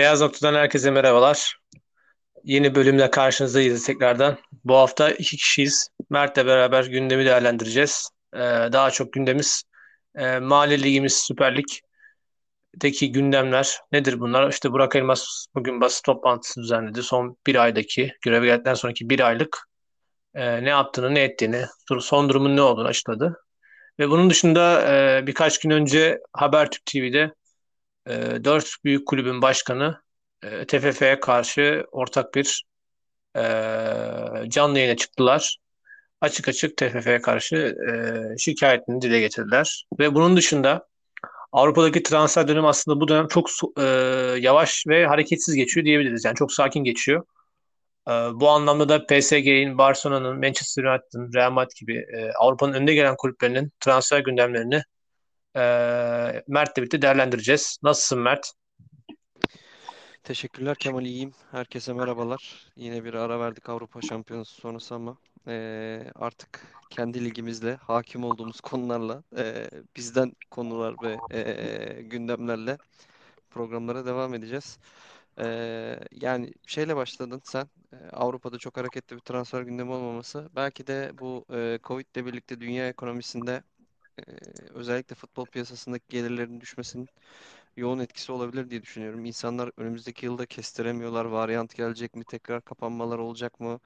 Beyaz Nokta'dan herkese merhabalar. Yeni bölümle karşınızdayız tekrardan. Bu hafta iki kişiyiz. Mert'le beraber gündemi değerlendireceğiz. Ee, daha çok gündemimiz e, Mahalle Ligimiz Süper Lig'deki gündemler. Nedir bunlar? İşte Burak Elmas bugün basın toplantısı düzenledi. Son bir aydaki, göreve geldikten sonraki bir aylık e, ne yaptığını, ne ettiğini, son durumun ne olduğunu açıkladı. Ve bunun dışında e, birkaç gün önce Habertürk TV'de e, dört büyük kulübün başkanı e, TFF'ye karşı ortak bir e, canlı yayına çıktılar. Açık açık TFF'ye karşı e, şikayetini dile getirdiler. Ve bunun dışında Avrupa'daki transfer dönemi aslında bu dönem çok e, yavaş ve hareketsiz geçiyor diyebiliriz. Yani çok sakin geçiyor. E, bu anlamda da PSG'nin, Barcelona'nın, Manchester United'ın, Real Madrid gibi e, Avrupa'nın önde gelen kulüplerinin transfer gündemlerini e, Mert'le birlikte değerlendireceğiz. Nasılsın Mert? Teşekkürler Kemal iyiyim. Herkese merhabalar. Yine bir ara verdik Avrupa Şampiyonası sonrası ama e, artık kendi ligimizle hakim olduğumuz konularla e, bizden konular ve e, gündemlerle programlara devam edeceğiz. E, yani şeyle başladın sen Avrupa'da çok hareketli bir transfer gündemi olmaması belki de bu e, Covid ile birlikte dünya ekonomisinde e, özellikle futbol piyasasındaki gelirlerin düşmesinin yoğun etkisi olabilir diye düşünüyorum. İnsanlar önümüzdeki yılda kestiremiyorlar. Varyant gelecek mi? Tekrar kapanmalar olacak mı?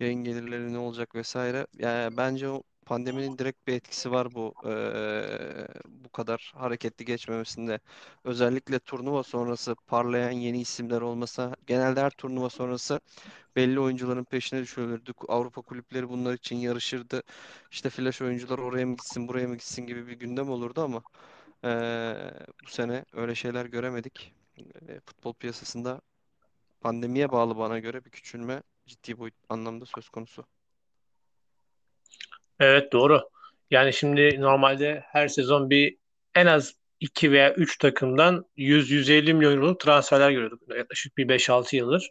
Yayın gelirleri ne olacak vesaire. Yani bence o pandeminin direkt bir etkisi var bu eee, bu kadar hareketli geçmemesinde. Özellikle turnuva sonrası parlayan yeni isimler olmasa genelde her turnuva sonrası belli oyuncuların peşine düşülürdü. Avrupa kulüpleri bunlar için yarışırdı. İşte flash oyuncular oraya mı gitsin, buraya mı gitsin gibi bir gündem olurdu ama ee, bu sene öyle şeyler göremedik. Ee, futbol piyasasında pandemiye bağlı bana göre bir küçülme ciddi boyut anlamda söz konusu. Evet doğru. Yani şimdi normalde her sezon bir en az 2 veya 3 takımdan 100-150 milyon euroluk transferler görüyorduk. Yaklaşık bir 5-6 yıldır.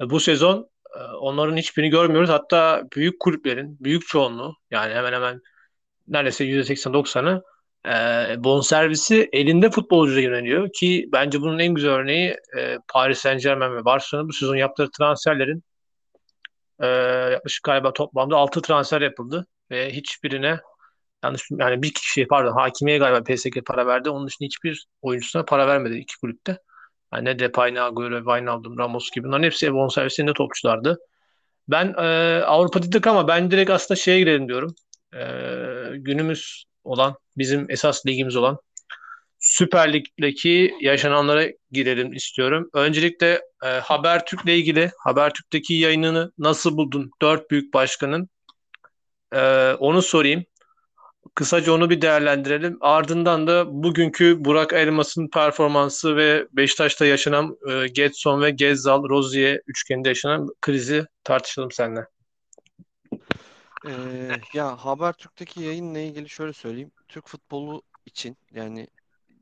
E, bu sezon e, onların hiçbirini görmüyoruz. Hatta büyük kulüplerin büyük çoğunluğu yani hemen hemen neredeyse %80-90'ı e, bonservisi elinde futbolcuya yöneliyor ki bence bunun en güzel örneği e, Paris Saint Germain ve Barcelona bu sezon yaptığı transferlerin yaklaşık galiba toplamda 6 transfer yapıldı ve hiçbirine yanlış yani bir kişi pardon Hakimiye galiba PSG para verdi. Onun dışında hiçbir oyuncusuna para vermedi iki kulüpte. Yani ne Depay, ne Agüero, Wijnaldum, Ramos gibi bunların hepsi bonservisinde topçulardı. Ben e, Avrupa dedik ama ben direkt aslında şeye girelim diyorum. E, günümüz olan bizim esas ligimiz olan Süper Lig'deki yaşananlara girelim istiyorum. Öncelikle e, Habertürk'le ilgili Habertürk'teki yayınını nasıl buldun? Dört büyük başkanın. E, onu sorayım. Kısaca onu bir değerlendirelim. Ardından da bugünkü Burak Elmas'ın performansı ve Beşiktaş'ta yaşanan e, Getson ve Gezzal, Rozier üçgeninde yaşanan krizi tartışalım seninle. Ee, ya Habertürk'teki yayınla ilgili şöyle söyleyeyim. Türk futbolu için yani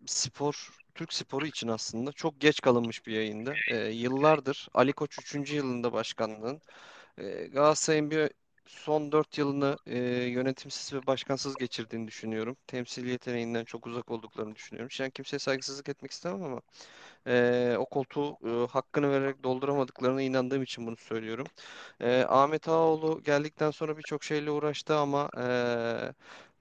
spor, Türk sporu için aslında çok geç kalınmış bir yayında. Ee, yıllardır Ali Koç 3. yılında başkanlığın e, Galatasaray'ın bir son 4 yılını e, yönetimsiz ve başkansız geçirdiğini düşünüyorum. Temsil yeteneğinden çok uzak olduklarını düşünüyorum. Şu an kimseye saygısızlık etmek istemem ama e, o koltuğu e, hakkını vererek dolduramadıklarına inandığım için bunu söylüyorum. E, Ahmet Ağaoğlu geldikten sonra birçok şeyle uğraştı ama e,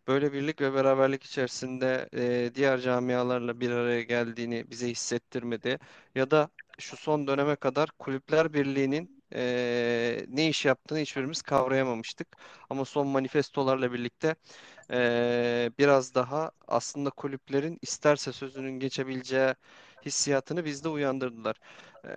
böyle birlik ve beraberlik içerisinde e, diğer camialarla bir araya geldiğini bize hissettirmedi. Ya da şu son döneme kadar Kulüpler Birliği'nin e, ne iş yaptığını hiçbirimiz kavrayamamıştık. Ama son manifestolarla birlikte e, biraz daha aslında kulüplerin isterse sözünün geçebileceği hissiyatını bizde uyandırdılar. E,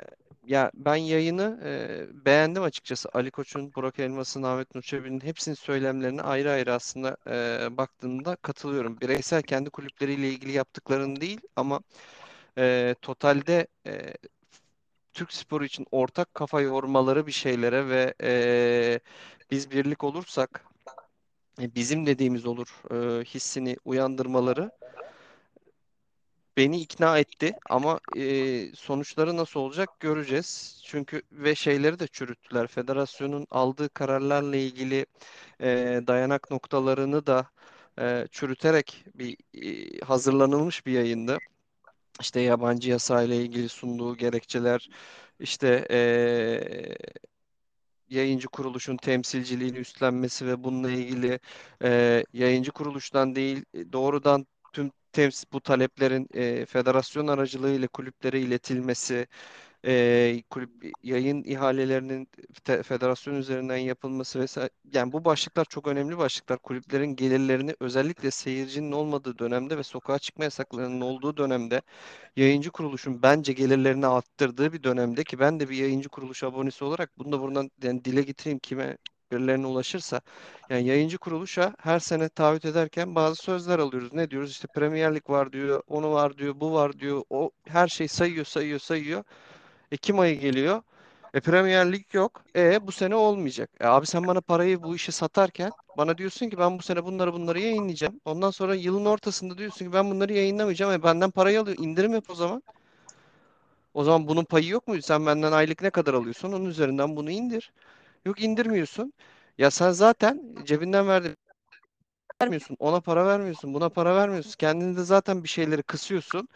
ya ben yayını e, beğendim açıkçası. Ali Koç'un, Burak Elmas'ın, Ahmet Nur Çebi'nin hepsinin söylemlerine ayrı ayrı aslında e, baktığımda katılıyorum. Bireysel kendi kulüpleriyle ilgili yaptıklarını değil ama e, totalde e, Türk sporu için ortak kafa yormaları bir şeylere ve e, biz birlik olursak e, bizim dediğimiz olur e, hissini uyandırmaları beni ikna etti ama e, sonuçları nasıl olacak göreceğiz. Çünkü ve şeyleri de çürüttüler. Federasyonun aldığı kararlarla ilgili e, dayanak noktalarını da e, çürüterek bir e, hazırlanılmış bir yayındı. İşte yabancı yasayla ilgili sunduğu gerekçeler, işte eee, yayıncı kuruluşun temsilciliğini üstlenmesi ve bununla ilgili eee, yayıncı kuruluştan değil e, doğrudan tüm temsil bu taleplerin eee, federasyon aracılığıyla kulüplere iletilmesi e, kulüp yayın ihalelerinin te- federasyon üzerinden yapılması vesaire yani bu başlıklar çok önemli başlıklar. Kulüplerin gelirlerini özellikle seyircinin olmadığı dönemde ve sokağa çıkma yasaklarının olduğu dönemde yayıncı kuruluşun bence gelirlerini arttırdığı bir dönemde ki ben de bir yayıncı kuruluş abonesi olarak bunu da buradan yani dile getireyim kime birilerine ulaşırsa yani yayıncı kuruluşa her sene taahhüt ederken bazı sözler alıyoruz. Ne diyoruz? İşte Premier Lig var diyor, onu var diyor, bu var diyor. O her şey sayıyor, sayıyor, sayıyor. Ekim ayı geliyor. E Premier Lig yok. E bu sene olmayacak. E abi sen bana parayı bu işi satarken bana diyorsun ki ben bu sene bunları bunları yayınlayacağım. Ondan sonra yılın ortasında diyorsun ki ben bunları yayınlamayacağım. E benden parayı alıyor. İndirim yap o zaman. O zaman bunun payı yok muydu? Sen benden aylık ne kadar alıyorsun? Onun üzerinden bunu indir. Yok indirmiyorsun. Ya sen zaten cebinden verdi vermiyorsun. Ona para vermiyorsun. Buna para vermiyorsun. Kendinde zaten bir şeyleri kısıyorsun.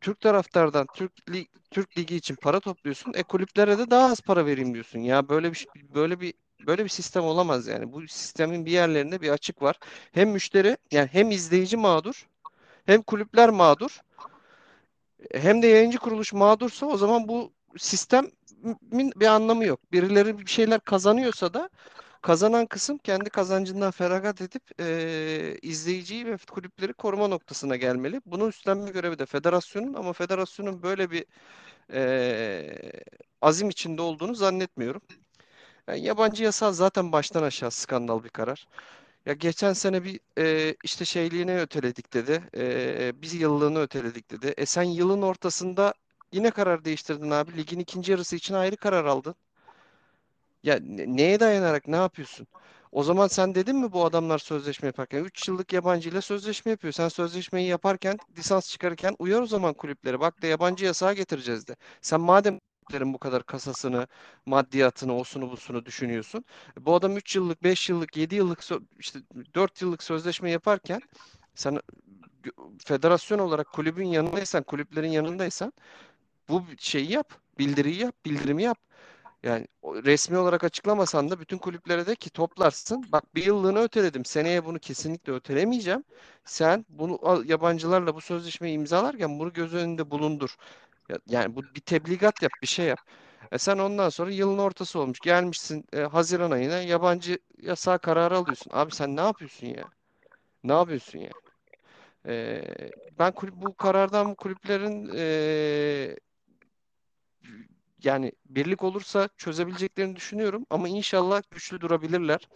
Türk taraftardan Türk Lig, Türk Ligi için para topluyorsun. E kulüplere de daha az para vereyim diyorsun. Ya böyle bir şey- böyle bir böyle bir sistem olamaz yani. Bu sistemin bir yerlerinde bir açık var. Hem müşteri yani hem izleyici mağdur, hem kulüpler mağdur, hem de yayıncı kuruluş mağdursa o zaman bu sistemin bir anlamı yok. Birileri bir şeyler kazanıyorsa da Kazanan kısım kendi kazancından feragat edip eee, izleyiciyi ve kulüpleri koruma noktasına gelmeli. Bunu üstlenme görevi de federasyonun ama federasyonun böyle bir eee, azim içinde olduğunu zannetmiyorum. Yani yabancı yasa zaten baştan aşağı skandal bir karar. Ya geçen sene bir eee, işte şeyliğini öteledik dedi. Eee bir yıllığını öteledik dedi. E sen yılın ortasında yine karar değiştirdin abi. Ligin ikinci yarısı için ayrı karar aldın. Ya ne- neye dayanarak ne yapıyorsun? O zaman sen dedin mi bu adamlar sözleşme yaparken 3 yıllık yabancı ile sözleşme yapıyor. Sen sözleşmeyi yaparken lisans çıkarırken uyar o zaman kulüplere. Bak da yabancı yasağı getireceğiz de. Sen madem bu kadar kasasını, maddiyatını, osunu busunu düşünüyorsun. Bu adam 3 yıllık, 5 yıllık, 7 yıllık işte 4 yıllık sözleşme yaparken sen gö- federasyon olarak kulübün yanındaysan, kulüplerin yanındaysan bu şeyi yap, bildiriyi yap, bildirimi yap. Yani resmi olarak açıklamasan da bütün kulüplere de ki toplarsın. Bak bir yıllığını öteledim. Seneye bunu kesinlikle ötelemeyeceğim. Sen bunu yabancılarla bu sözleşmeyi imzalarken bunu göz önünde bulundur. Ya- Yani bu bir tebligat yap, bir şey yap. E sen ondan sonra yılın ortası olmuş. Gelmişsin e, Haziran ayına yabancı yasağı kararı alıyorsun. Abi sen ne yapıyorsun ya? Ne yapıyorsun ya? E, ben kulüp, bu karardan kulüplerin e, yani birlik olursa çözebileceklerini düşünüyorum ama inşallah güçlü durabilirler.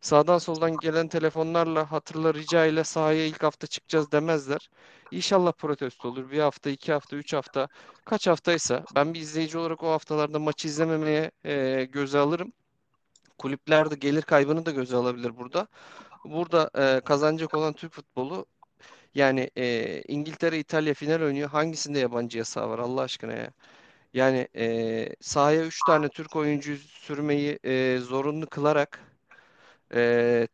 Sağdan soldan gelen telefonlarla hatırla rica ile sahaya ilk hafta çıkacağız demezler. İnşallah protesto olur. Bir hafta, iki hafta, üç hafta, kaç haftaysa ben bir izleyici olarak o haftalarda maçı izlememeye e, göze alırım. Kulüpler de gelir kaybını da göze alabilir burada. Burada e, kazanacak olan Türk futbolu yani e, İngiltere, İtalya final oynuyor. Hangisinde yabancı yasağı var Allah aşkına ya? Yani eee sahaya 3 tane Türk oyuncu sürmeyi eee, zorunlu kılarak eee,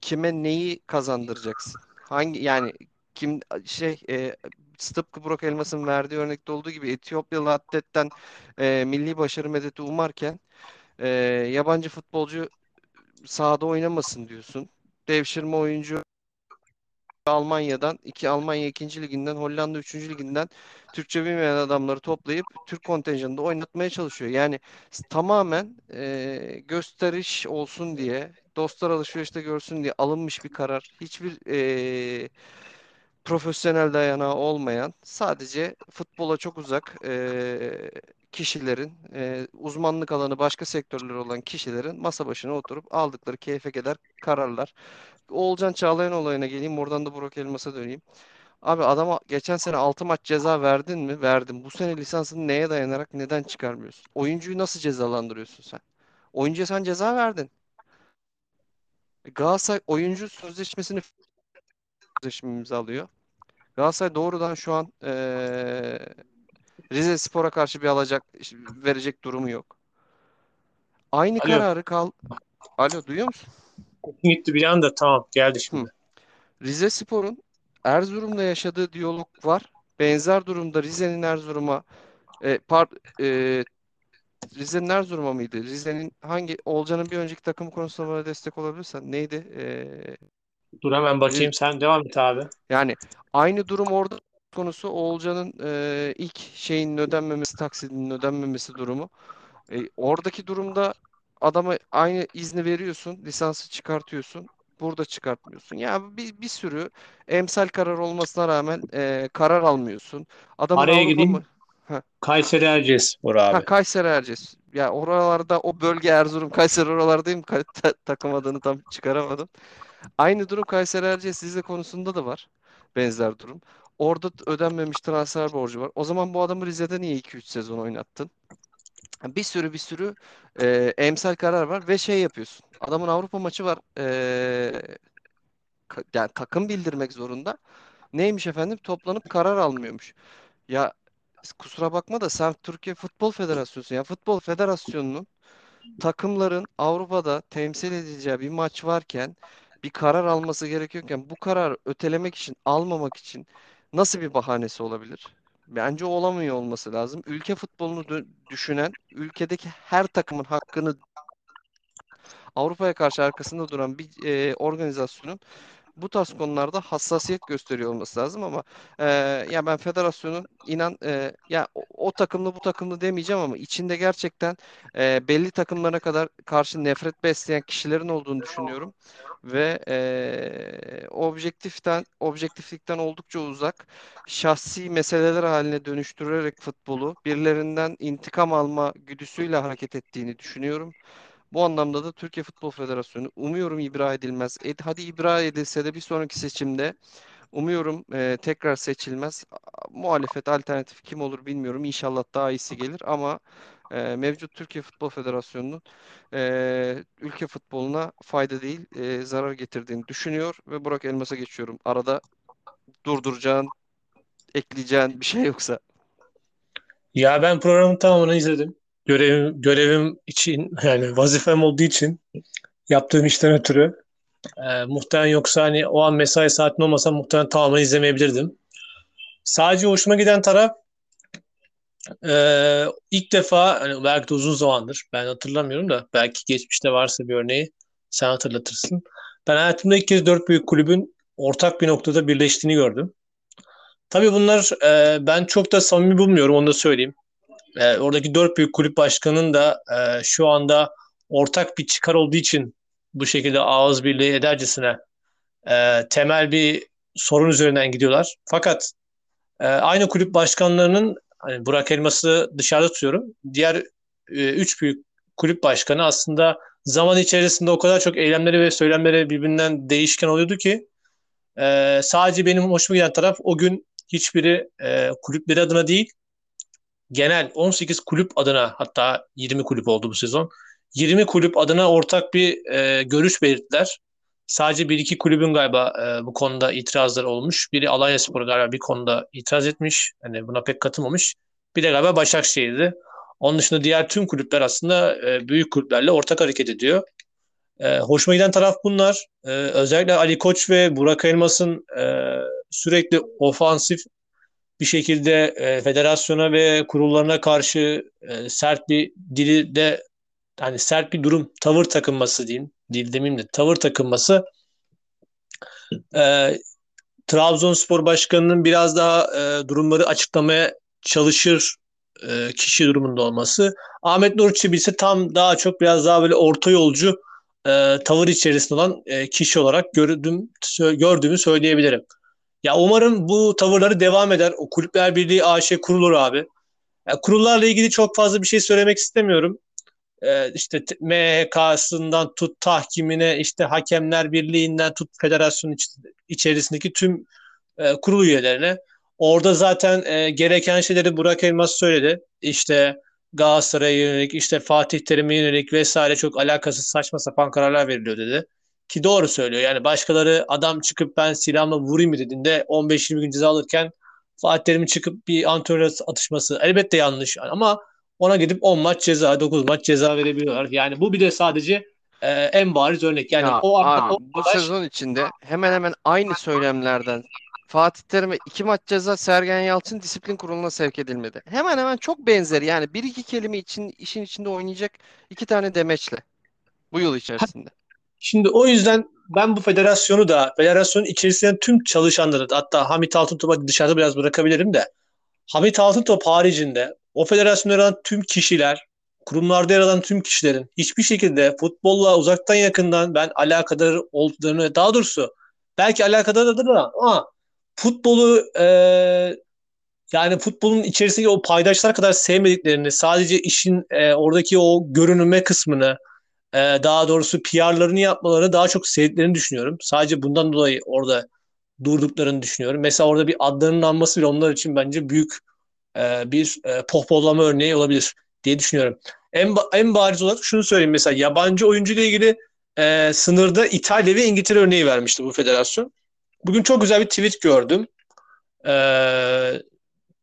kime neyi kazandıracaksın? Hangi yani kim şey eee tıpkı Burak Elmas'ın verdiği örnekte olduğu gibi Etiyopyalı atletten eee, milli başarı medeti umarken eee, yabancı futbolcu sahada oynamasın diyorsun. Devşirme oyuncu Almanya'dan, iki Almanya ikinci liginden, Hollanda üçüncü liginden Türkçe bilmeyen adamları toplayıp Türk kontenjanında oynatmaya çalışıyor. Yani tamamen e, gösteriş olsun diye, dostlar alışverişte görsün diye alınmış bir karar. Hiçbir e, profesyonel dayanağı olmayan, sadece futbola çok uzak e, kişilerin, e, uzmanlık alanı başka sektörler olan kişilerin masa başına oturup aldıkları keyfe keder kararlar. Oğulcan Çağlayan olayına geleyim. Oradan da Burak Elmas'a döneyim. Abi adama geçen sene 6 maç ceza verdin mi? Verdim. Bu sene lisansını neye dayanarak neden çıkarmıyorsun? Oyuncuyu nasıl cezalandırıyorsun sen? Oyuncuya sen ceza verdin. E, Galatasaray oyuncu sözleşmesini sözleşme imzalıyor. Galatasaray doğrudan şu an eee Rize Spor'a karşı bir alacak verecek durumu yok. Aynı Alo. kararı kal. Alo duyuyor musun? Gitti bir anda tamam geldi Hı. şimdi. Rize Spor'un Erzurum'la yaşadığı diyalog var. Benzer durumda Rize'nin Erzurum'a e, par, e, Rize'nin Erzurum'a mıydı? Rize'nin hangi Olcan'ın bir önceki takımı konusunda bana destek olabilirsen neydi? E, Dur hemen bakayım sen devam et abi. yani aynı durum orada konusu Oğulcan'ın e, ilk şeyin ödenmemesi, taksidinin ödenmemesi durumu. E, oradaki durumda adama aynı izni veriyorsun, lisansı çıkartıyorsun. Burada çıkartmıyorsun. Ya bir, bir sürü emsal karar olmasına rağmen e, karar almıyorsun. Adamın Araya Avrupa mı? gideyim. Kayseri Erciyesspor Ha abi. Kayseri Erciyes. Ya oralarda o bölge Erzurum, Kayseri oralardayım. Ka- ta- takım adını tam çıkaramadım. Aynı durum Kayseri Erciyes Rize konusunda da var. Benzer durum. Orada ödenmemiş transfer borcu var. O zaman bu adamı Rize'de niye 2-3 sezon oynattın? Bir sürü bir sürü e, emsal karar var ve şey yapıyorsun. Adamın Avrupa maçı var. E, ka- yani takım bildirmek zorunda. Neymiş efendim? Toplanıp karar almıyormuş. Ya kusura bakma da sen Türkiye Futbol Federasyonu'sun. Ya Futbol Federasyonu'nun takımların Avrupa'da temsil edileceği bir maç varken bir karar alması gerekiyorken bu kararı ötelemek için, almamak için nasıl bir bahanesi olabilir? Bence olamıyor olması lazım. Ülke futbolunu düşünen, ülkedeki her takımın hakkını Avrupa'ya karşı arkasında duran bir e, organizasyonun bu tarz konularda hassasiyet gösteriyor olması lazım ama e, ya ben federasyonun inan e, ya o, o takımlı bu takımlı demeyeceğim ama içinde gerçekten e, belli takımlara kadar karşı nefret besleyen kişilerin olduğunu düşünüyorum ve e, objektiften objektiflikten oldukça uzak şahsi meseleler haline dönüştürerek futbolu birilerinden intikam alma güdüsüyle hareket ettiğini düşünüyorum. Bu anlamda da Türkiye Futbol Federasyonu umuyorum ibra edilmez. Ed, hadi ibra edilse de bir sonraki seçimde umuyorum e, tekrar seçilmez. Muhalefet alternatif kim olur bilmiyorum. İnşallah daha iyisi gelir ama e, mevcut Türkiye Futbol Federasyonu'nun e, ülke futboluna fayda değil e, zarar getirdiğini düşünüyor ve Burak Elmas'a geçiyorum. Arada durduracağın, ekleyeceğin bir şey yoksa. Ya ben programın tamamını izledim. Görevim, görevim için yani vazifem olduğu için yaptığım işten ötürü e, muhtemelen yoksa hani o an mesai saatin olmasa muhtemelen tamamını izlemeyebilirdim. Sadece hoşuma giden taraf e, ilk defa hani belki de uzun zamandır ben hatırlamıyorum da belki geçmişte varsa bir örneği sen hatırlatırsın. Ben hayatımda ilk kez dört büyük kulübün ortak bir noktada birleştiğini gördüm. Tabii bunlar e, ben çok da samimi bulmuyorum onu da söyleyeyim. E, oradaki dört büyük kulüp başkanının da e, şu anda ortak bir çıkar olduğu için bu şekilde ağız birliği edercesine e, temel bir sorun üzerinden gidiyorlar. Fakat e, aynı kulüp başkanlarının hani Burak Elmas'ı dışarıda tutuyorum. Diğer e, üç büyük kulüp başkanı aslında zaman içerisinde o kadar çok eylemleri ve söylemleri birbirinden değişken oluyordu ki e, sadece benim hoşuma giden taraf o gün hiçbiri e, kulüpleri adına değil genel 18 kulüp adına hatta 20 kulüp oldu bu sezon. 20 kulüp adına ortak bir e, görüş belirttiler. Sadece bir iki kulübün galiba e, bu konuda itirazları olmuş. Biri Alanyaspor galiba bir konuda itiraz etmiş. Hani buna pek katılmamış. Bir de galiba Başakşehir'di. Onun dışında diğer tüm kulüpler aslında e, büyük kulüplerle ortak hareket ediyor. E, hoşuma giden taraf bunlar. E, özellikle Ali Koç ve Burak Elmas'ın e, sürekli ofansif bir şekilde e, federasyona ve kurullarına karşı e, sert bir dili de hani sert bir durum, tavır takınması diyeyim. Dil demeyeyim de tavır takınması e, Trabzonspor Başkanı'nın biraz daha e, durumları açıklamaya çalışır e, kişi durumunda olması. Ahmet Nur Çebi ise tam daha çok biraz daha böyle orta yolcu e, tavır içerisinde olan e, kişi olarak gördüm, gördüğümü söyleyebilirim. Ya umarım bu tavırları devam eder. O Kulüpler Birliği AŞ kurulur abi. Ya kurullarla ilgili çok fazla bir şey söylemek istemiyorum. Ee, işte MHK'sından tut tahkimine, işte Hakemler Birliği'nden tut federasyon iç, içerisindeki tüm e, kurul üyelerine. Orada zaten e, gereken şeyleri Burak Elmas söyledi. İşte Galatasaray'a yönelik, işte Fatih Terim'e yönelik vesaire çok alakasız saçma sapan kararlar veriliyor dedi. Ki doğru söylüyor. Yani başkaları adam çıkıp ben silahımla vurayım mı dediğinde 15-20 gün ceza alırken Fatih Terim'in çıkıp bir antrenör atışması elbette yanlış. Ama ona gidip 10 maç ceza, 9 maç ceza verebiliyorlar. Yani bu bir de sadece e, en bariz örnek. Yani Ya o, abi o bu arkadaş sezon içinde hemen hemen aynı söylemlerden Fatih Terim'e iki maç ceza Sergen Yalçın disiplin kuruluna sevk edilmedi. Hemen hemen çok benzeri yani bir iki kelime için işin içinde oynayacak iki tane demeçle bu yıl içerisinde. Şimdi o yüzden ben bu federasyonu da federasyonun içerisinde tüm çalışanları hatta Hamit Altıntop'a dışarıda biraz bırakabilirim de Hamit Altıntop haricinde o federasyonda yer tüm kişiler, kurumlarda yer alan tüm kişilerin hiçbir şekilde futbolla uzaktan yakından ben alakadar olduklarını daha doğrusu belki alakadardır ama futbolu e, yani futbolun içerisindeki o paydaşlar kadar sevmediklerini sadece işin e, oradaki o görünüme kısmını e, daha doğrusu PR'larını yapmalarını daha çok sevdiklerini düşünüyorum. Sadece bundan dolayı orada durduklarını düşünüyorum. Mesela orada bir adlarının anması bile onlar için bence büyük e, bir e, pohpollama örneği olabilir diye düşünüyorum. En, en bariz olarak şunu söyleyeyim mesela yabancı oyuncu ile ilgili e, sınırda İtalya ve İngiltere örneği vermişti bu federasyon. Bugün çok güzel bir tweet gördüm. Ee,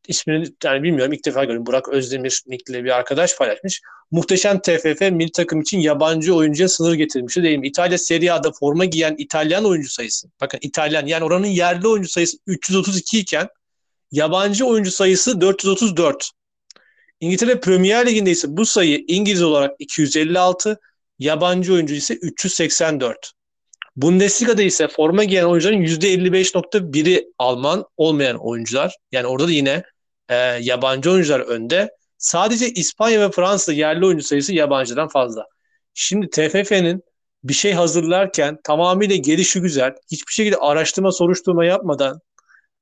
ismini yani bilmiyorum ilk defa gördüm. Burak Özdemir nickli bir arkadaş paylaşmış. Muhteşem TFF milli takım için yabancı oyuncuya sınır getirmişti değil mi? İtalya Serie A'da forma giyen İtalyan oyuncu sayısı. Bakın İtalyan yani oranın yerli oyuncu sayısı 332 iken yabancı oyuncu sayısı 434. İngiltere Premier Ligi'nde ise bu sayı İngiliz olarak 256, yabancı oyuncu ise 384. Bundesliga'da ise forma giyen oyuncuların %55.1'i Alman olmayan oyuncular. Yani orada da yine e, yabancı oyuncular önde. Sadece İspanya ve Fransa yerli oyuncu sayısı yabancıdan fazla. Şimdi TFF'nin bir şey hazırlarken tamamıyla gelişi güzel, hiçbir şekilde araştırma soruşturma yapmadan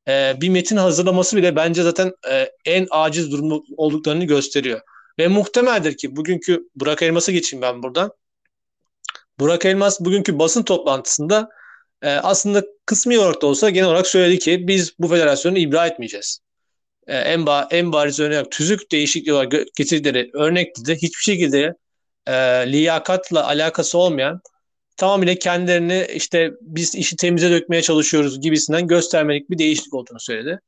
e, bir metin hazırlaması bile bence zaten e, en aciz durum olduklarını gösteriyor. Ve muhtemeldir ki bugünkü Burak Elmas'a geçeyim ben buradan. Burak Elmas bugünkü basın toplantısında e, aslında kısmi olarak da olsa genel olarak söyledi ki biz bu federasyonu ibra etmeyeceğiz. E, en, ba en bariz örnek tüzük değişikliği olarak getirdikleri örnekte de hiçbir şekilde e, liyakatla alakası olmayan tamamıyla kendilerini işte biz işi temize dökmeye çalışıyoruz gibisinden göstermelik bir değişiklik olduğunu söyledi.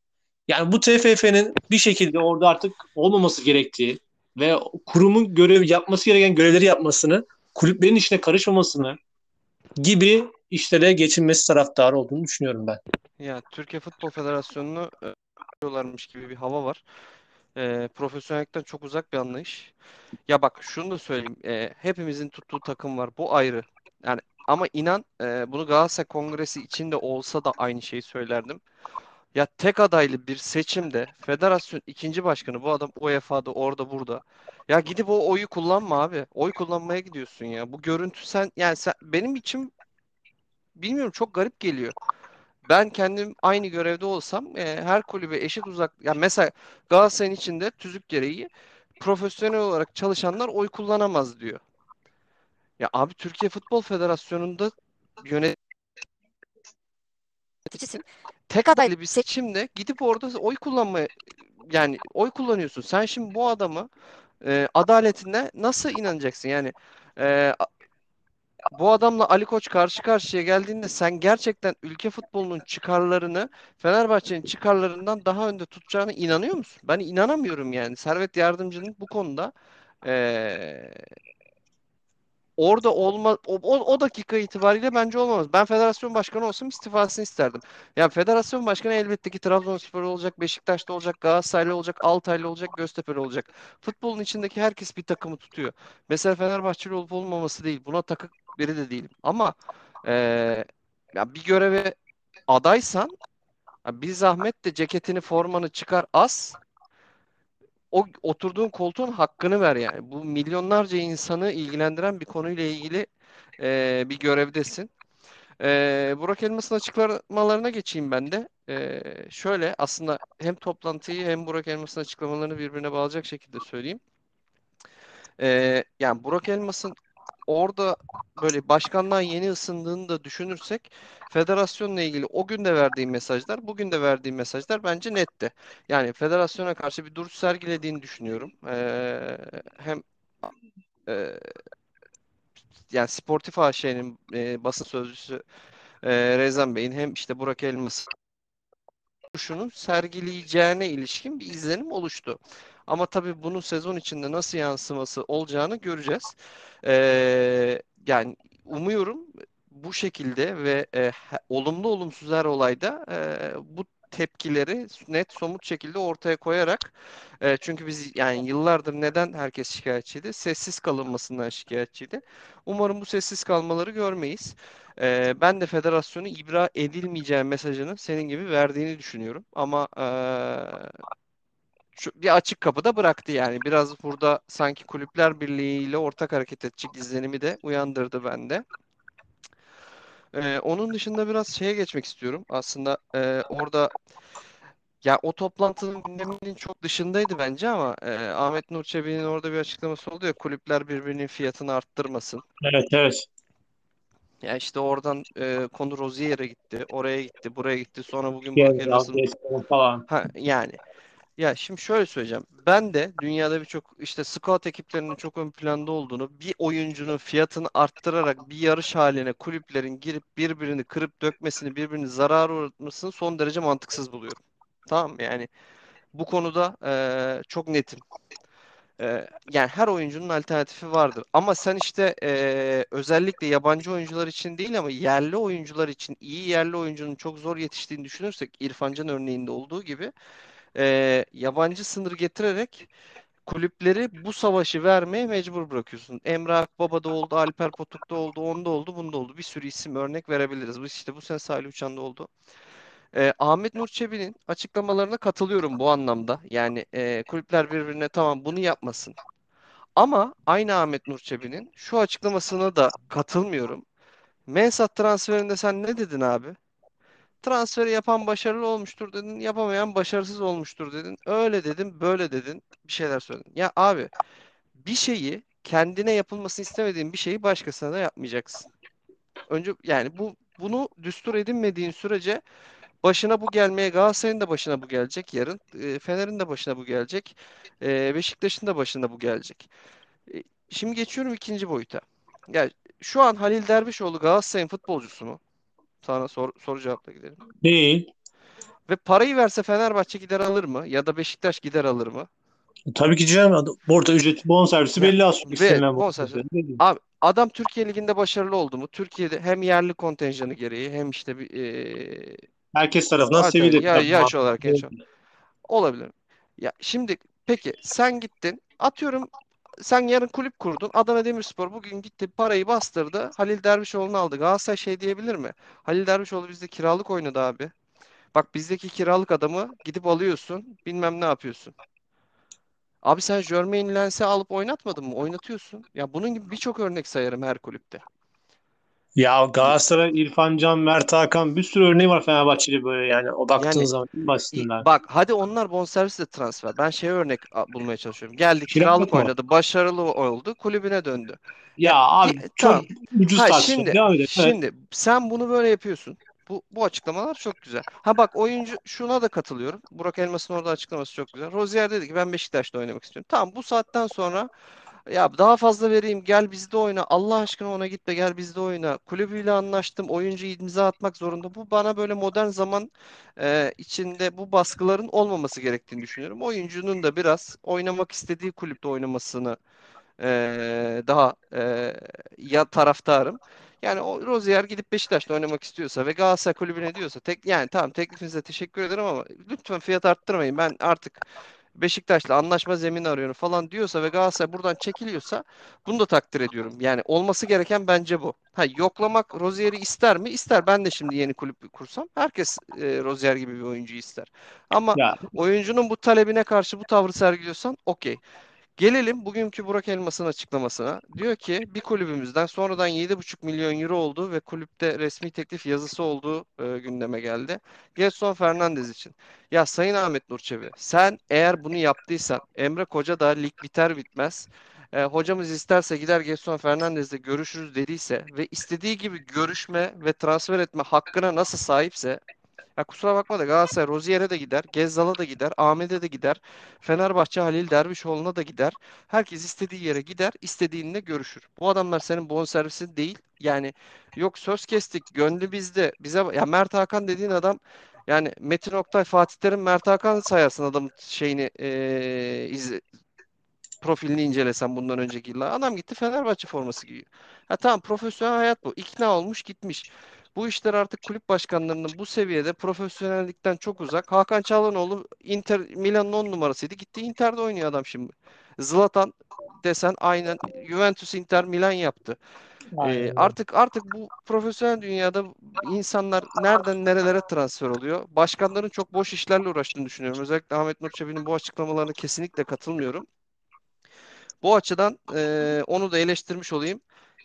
Yani bu TFF'nin bir şekilde orada artık olmaması gerektiği ve kurumun görev yapması gereken görevleri yapmasını kulüplerin işine karışmamasını gibi işlere geçilmesi taraftarı olduğunu düşünüyorum ben. Ya Türkiye Futbol Federasyonu'nu yapıyorlarmış gibi bir hava var. E, profesyonellikten çok uzak bir anlayış. Ya bak şunu da söyleyeyim. E, hepimizin tuttuğu takım var. Bu ayrı. Yani ama inan e, bunu Galatasaray Kongresi içinde olsa da aynı şeyi söylerdim. Ya tek adaylı bir seçimde federasyon ikinci başkanı bu adam UEFA'da orada burada. Ya gidip o oyu kullanma abi. Oy kullanmaya gidiyorsun ya. Bu görüntü sen yani sen, benim için bilmiyorum çok garip geliyor. Ben kendim aynı görevde olsam e, her kulübe eşit uzak yani mesela Galatasaray'ın içinde tüzük gereği profesyonel olarak çalışanlar oy kullanamaz diyor. Ya abi Türkiye Futbol Federasyonu'nda yönet yöneticisin. Tek adaylı bir seçimde gidip orada oy kullanmaya yani oy kullanıyorsun. Sen şimdi bu adamı e, adaletine nasıl inanacaksın? Yani e, bu adamla Ali Koç karşı karşıya geldiğinde sen gerçekten ülke futbolunun çıkarlarını Fenerbahçe'nin çıkarlarından daha önde tutacağına inanıyor musun? Ben inanamıyorum yani. Servet Yardımcı'nın bu konuda e, orada olma o, o, dakika itibariyle bence olmaz. Ben federasyon başkanı olsam istifasını isterdim. Ya federasyon başkanı elbette ki Trabzonspor olacak, Beşiktaş'ta olacak, Galatasaraylı olacak, Altaylı olacak, Göztepe'li olacak. Futbolun içindeki herkes bir takımı tutuyor. Mesela Fenerbahçeli olup olmaması değil. Buna takık biri de değilim. Ama ee, ya bir göreve adaysan bir zahmet de ceketini, formanı çıkar as o oturduğun koltuğun hakkını ver yani. Bu milyonlarca insanı ilgilendiren bir konuyla ilgili e, bir görevdesin. E, Burak Elmas'ın açıklamalarına geçeyim ben de. E, şöyle aslında hem toplantıyı hem Burak Elmas'ın açıklamalarını birbirine bağlayacak şekilde söyleyeyim. E, yani Burak Elmas'ın orada böyle başkanlığa yeni ısındığını da düşünürsek federasyonla ilgili o gün de verdiği mesajlar, bugün de verdiği mesajlar bence netti. Yani federasyona karşı bir duruş sergilediğini düşünüyorum. Ee, hem e, yani Sportif AŞ'nin e, basın sözcüsü e, Rezan Bey'in hem işte Burak Elmas duruşunu sergileyeceğine ilişkin bir izlenim oluştu. Ama tabii bunun sezon içinde nasıl yansıması olacağını göreceğiz. Ee, yani umuyorum bu şekilde ve e, olumlu olumsuz her olayda e, bu tepkileri net somut şekilde ortaya koyarak e, çünkü biz yani yıllardır neden herkes şikayetçiydi? Sessiz kalınmasından şikayetçiydi. Umarım bu sessiz kalmaları görmeyiz. E, ben de federasyonu ibra edilmeyeceği mesajını senin gibi verdiğini düşünüyorum. Ama e, bir açık kapıda bıraktı yani. Biraz burada sanki Kulüpler Birliği ile ortak hareket edecek izlenimi de uyandırdı bende. Ee, onun dışında biraz şeye geçmek istiyorum. Aslında e, orada ya o toplantının gündeminin çok dışındaydı bence ama e, Ahmet Nur Çebi'nin orada bir açıklaması oldu ya kulüpler birbirinin fiyatını arttırmasın. Evet evet. Ya işte oradan e, konu Rozier'e gitti, oraya gitti, buraya gitti. Sonra bugün Elmas'ın Gezal falan. ha yani Ya şimdi şöyle söyleyeceğim. Ben de dünyada birçok işte scout ekiplerinin çok ön planda olduğunu, bir oyuncunun fiyatını arttırarak bir yarış haline kulüplerin girip birbirini kırıp dökmesini, birbirini zarar uğratmasını son derece mantıksız buluyorum. Tamam mı? Yani bu konuda eee, çok netim. Eee, yani her oyuncunun alternatifi vardır. Ama sen işte eee, özellikle yabancı oyuncular için değil ama yerli oyuncular için iyi yerli oyuncunun çok zor yetiştiğini düşünürsek İrfan Can örneğinde olduğu gibi e, yabancı sınır getirerek kulüpleri bu savaşı vermeye mecbur bırakıyorsun. Emre Akbaba'da oldu, Alper Potuk'ta oldu, onda oldu, bunda oldu. Bir sürü isim örnek verebiliriz. Bu işte bu sene Salih Uçan'da oldu. E, Ahmet Nur Çebi'nin açıklamalarına katılıyorum bu anlamda. Yani e, kulüpler birbirine tamam bunu yapmasın. Ama aynı Ahmet Nur Çebi'nin şu açıklamasına da katılmıyorum. Mensah transferinde sen ne dedin abi? Transferi yapan başarılı olmuştur dedin, yapamayan başarısız olmuştur dedin. Öyle dedin, böyle dedin, bir şeyler söyledin. Ya abi bir şeyi kendine yapılmasını istemediğin bir şeyi başkasına da yapmayacaksın. Önce yani bu bunu düstur edinmediğin sürece başına bu gelmeye Galatasaray'ın da başına bu gelecek yarın. e, Fener'in de başına bu gelecek. e, Beşiktaş'ın da başına bu gelecek. E, Şimdi geçiyorum ikinci boyuta. Ya şu an Halil Dervişoğlu Galatasaray'ın futbolcusu mu? Sana sor, soru cevapla gidelim. Değil. Ve parayı verse Fenerbahçe gider alır mı? Ya da Beşiktaş gider alır mı? Tabii ki canım. Burada ücreti bonservisi belli çok ve bonservisi. Abi adam Türkiye Ligi'nde başarılı oldu mu? Türkiye'de hem yerli kontenjanı gereği hem işte bir e, Herkes tarafından zaten sevilir. ya yaş olarak genç değil. olabilir. Ya şimdi peki sen gittin atıyorum sen yarın kulüp kurdun. Adana Demirspor bugün gitti parayı bastırdı. Halil Dervişoğlu'nu aldı. Galatasaray şey diyebilir mi? Halil Dervişoğlu bizde kiralık oynadı abi. Bak bizdeki kiralık adamı gidip alıyorsun. Bilmem ne yapıyorsun. Abi sen Jermaine Lens'i alıp oynatmadın mı? Oynatıyorsun. Ya bunun gibi birçok örnek sayarım her kulüpte. Ya Galatasaray, İrfan Can, Mert Hakan bir sürü örneği var Fenerbahçeli böyle yani o baktığın Yani zaman basitinden. bak hadi onlar bonservisle transfer. Ben şey örnek bulmaya çalışıyorum. Geldi Kiralık mı? oynadı. Başarılı oldu. Kulübüne döndü. Ya abi ge- çok tamam. ucuz Ha tartışma. şimdi Devam edelim. Evet. şimdi sen bunu böyle yapıyorsun. Bu bu açıklamalar çok güzel. Ha bak oyuncu şuna da katılıyorum. Burak Elmas'ın orada açıklaması çok güzel. Rozier dedi ki ben Beşiktaş'ta oynamak istiyorum. Tamam bu saatten sonra Ya daha fazla vereyim gel bizde oyna. Allah aşkına ona gitme gel bizde oyna. Kulübüyle anlaştım. Oyuncu imza atmak zorunda. Bu bana böyle modern zaman e, içinde bu baskıların olmaması gerektiğini düşünüyorum. Oyuncunun da biraz oynamak istediği kulüpte oynamasını e, daha e, ya taraftarım. Yani o Rozier gidip Beşiktaş'ta oynamak istiyorsa ve Galatasaray kulübüne diyorsa tek yani tamam teklifinize teşekkür ederim ama lütfen fiyat arttırmayın. Ben artık Beşiktaş'la anlaşma zemini arıyorum falan diyorsa ve Galatasaray buradan çekiliyorsa bunu da takdir ediyorum. Yani olması gereken bence bu. Ha yoklamak Rozier'i ister mi? İster. Ben de şimdi yeni kulüp kursam herkes e, Rozier gibi bir oyuncu ister. Ama Ya oyuncunun bu talebine karşı bu tavrı sergiliyorsan okey. Gelelim bugünkü Burak Elmas'ın açıklamasına. Diyor ki bir kulübümüzden sonradan 7,5 milyon euro oldu ve kulüpte resmi teklif yazısı olduğu e, gündeme geldi. Gelson Fernandez için. Ya Sayın Ahmet Nurçevi sen eğer bunu yaptıysan Emre Koca da lig biter bitmez e, hocamız isterse gider Gelson Fernandez'le görüşürüz dediyse ve istediği gibi görüşme ve transfer etme hakkına nasıl sahipse ya kusura bakma da Galatasaray Rozier'e de gider, Gezzal'a da gider, Ahmet'e de gider, Fenerbahçe Halil Dervişoğlu'na da gider. Herkes istediği yere gider, istediğinle görüşür. Bu adamlar senin bonservisin değil. Yani yok söz kestik, gönlü bizde. Bize ya Mert Hakan dediğin adam yani Metin Oktay, Fatih Terim, Mert Hakan sayarsın adamın şeyini eee, izle- profilini incelesen bundan önceki yıllar. Adam gitti Fenerbahçe forması giyiyor. Ha tamam profesyonel hayat bu. İkna olmuş gitmiş. Bu işler artık kulüp başkanlarının bu seviyede profesyonellikten çok uzak. Hakan Çalhanoğlu Inter Milan'ın 10 numarasıydı. Gitti Inter'de oynuyor adam şimdi. Zlatan desen aynen Juventus Inter Milan yaptı. Ee, artık artık bu profesyonel dünyada insanlar nereden nerelere transfer oluyor. Başkanların çok boş işlerle uğraştığını düşünüyorum. Özellikle Ahmet Nur Çebi'nin bu açıklamalarına kesinlikle katılmıyorum. Bu açıdan e, onu da eleştirmiş olayım.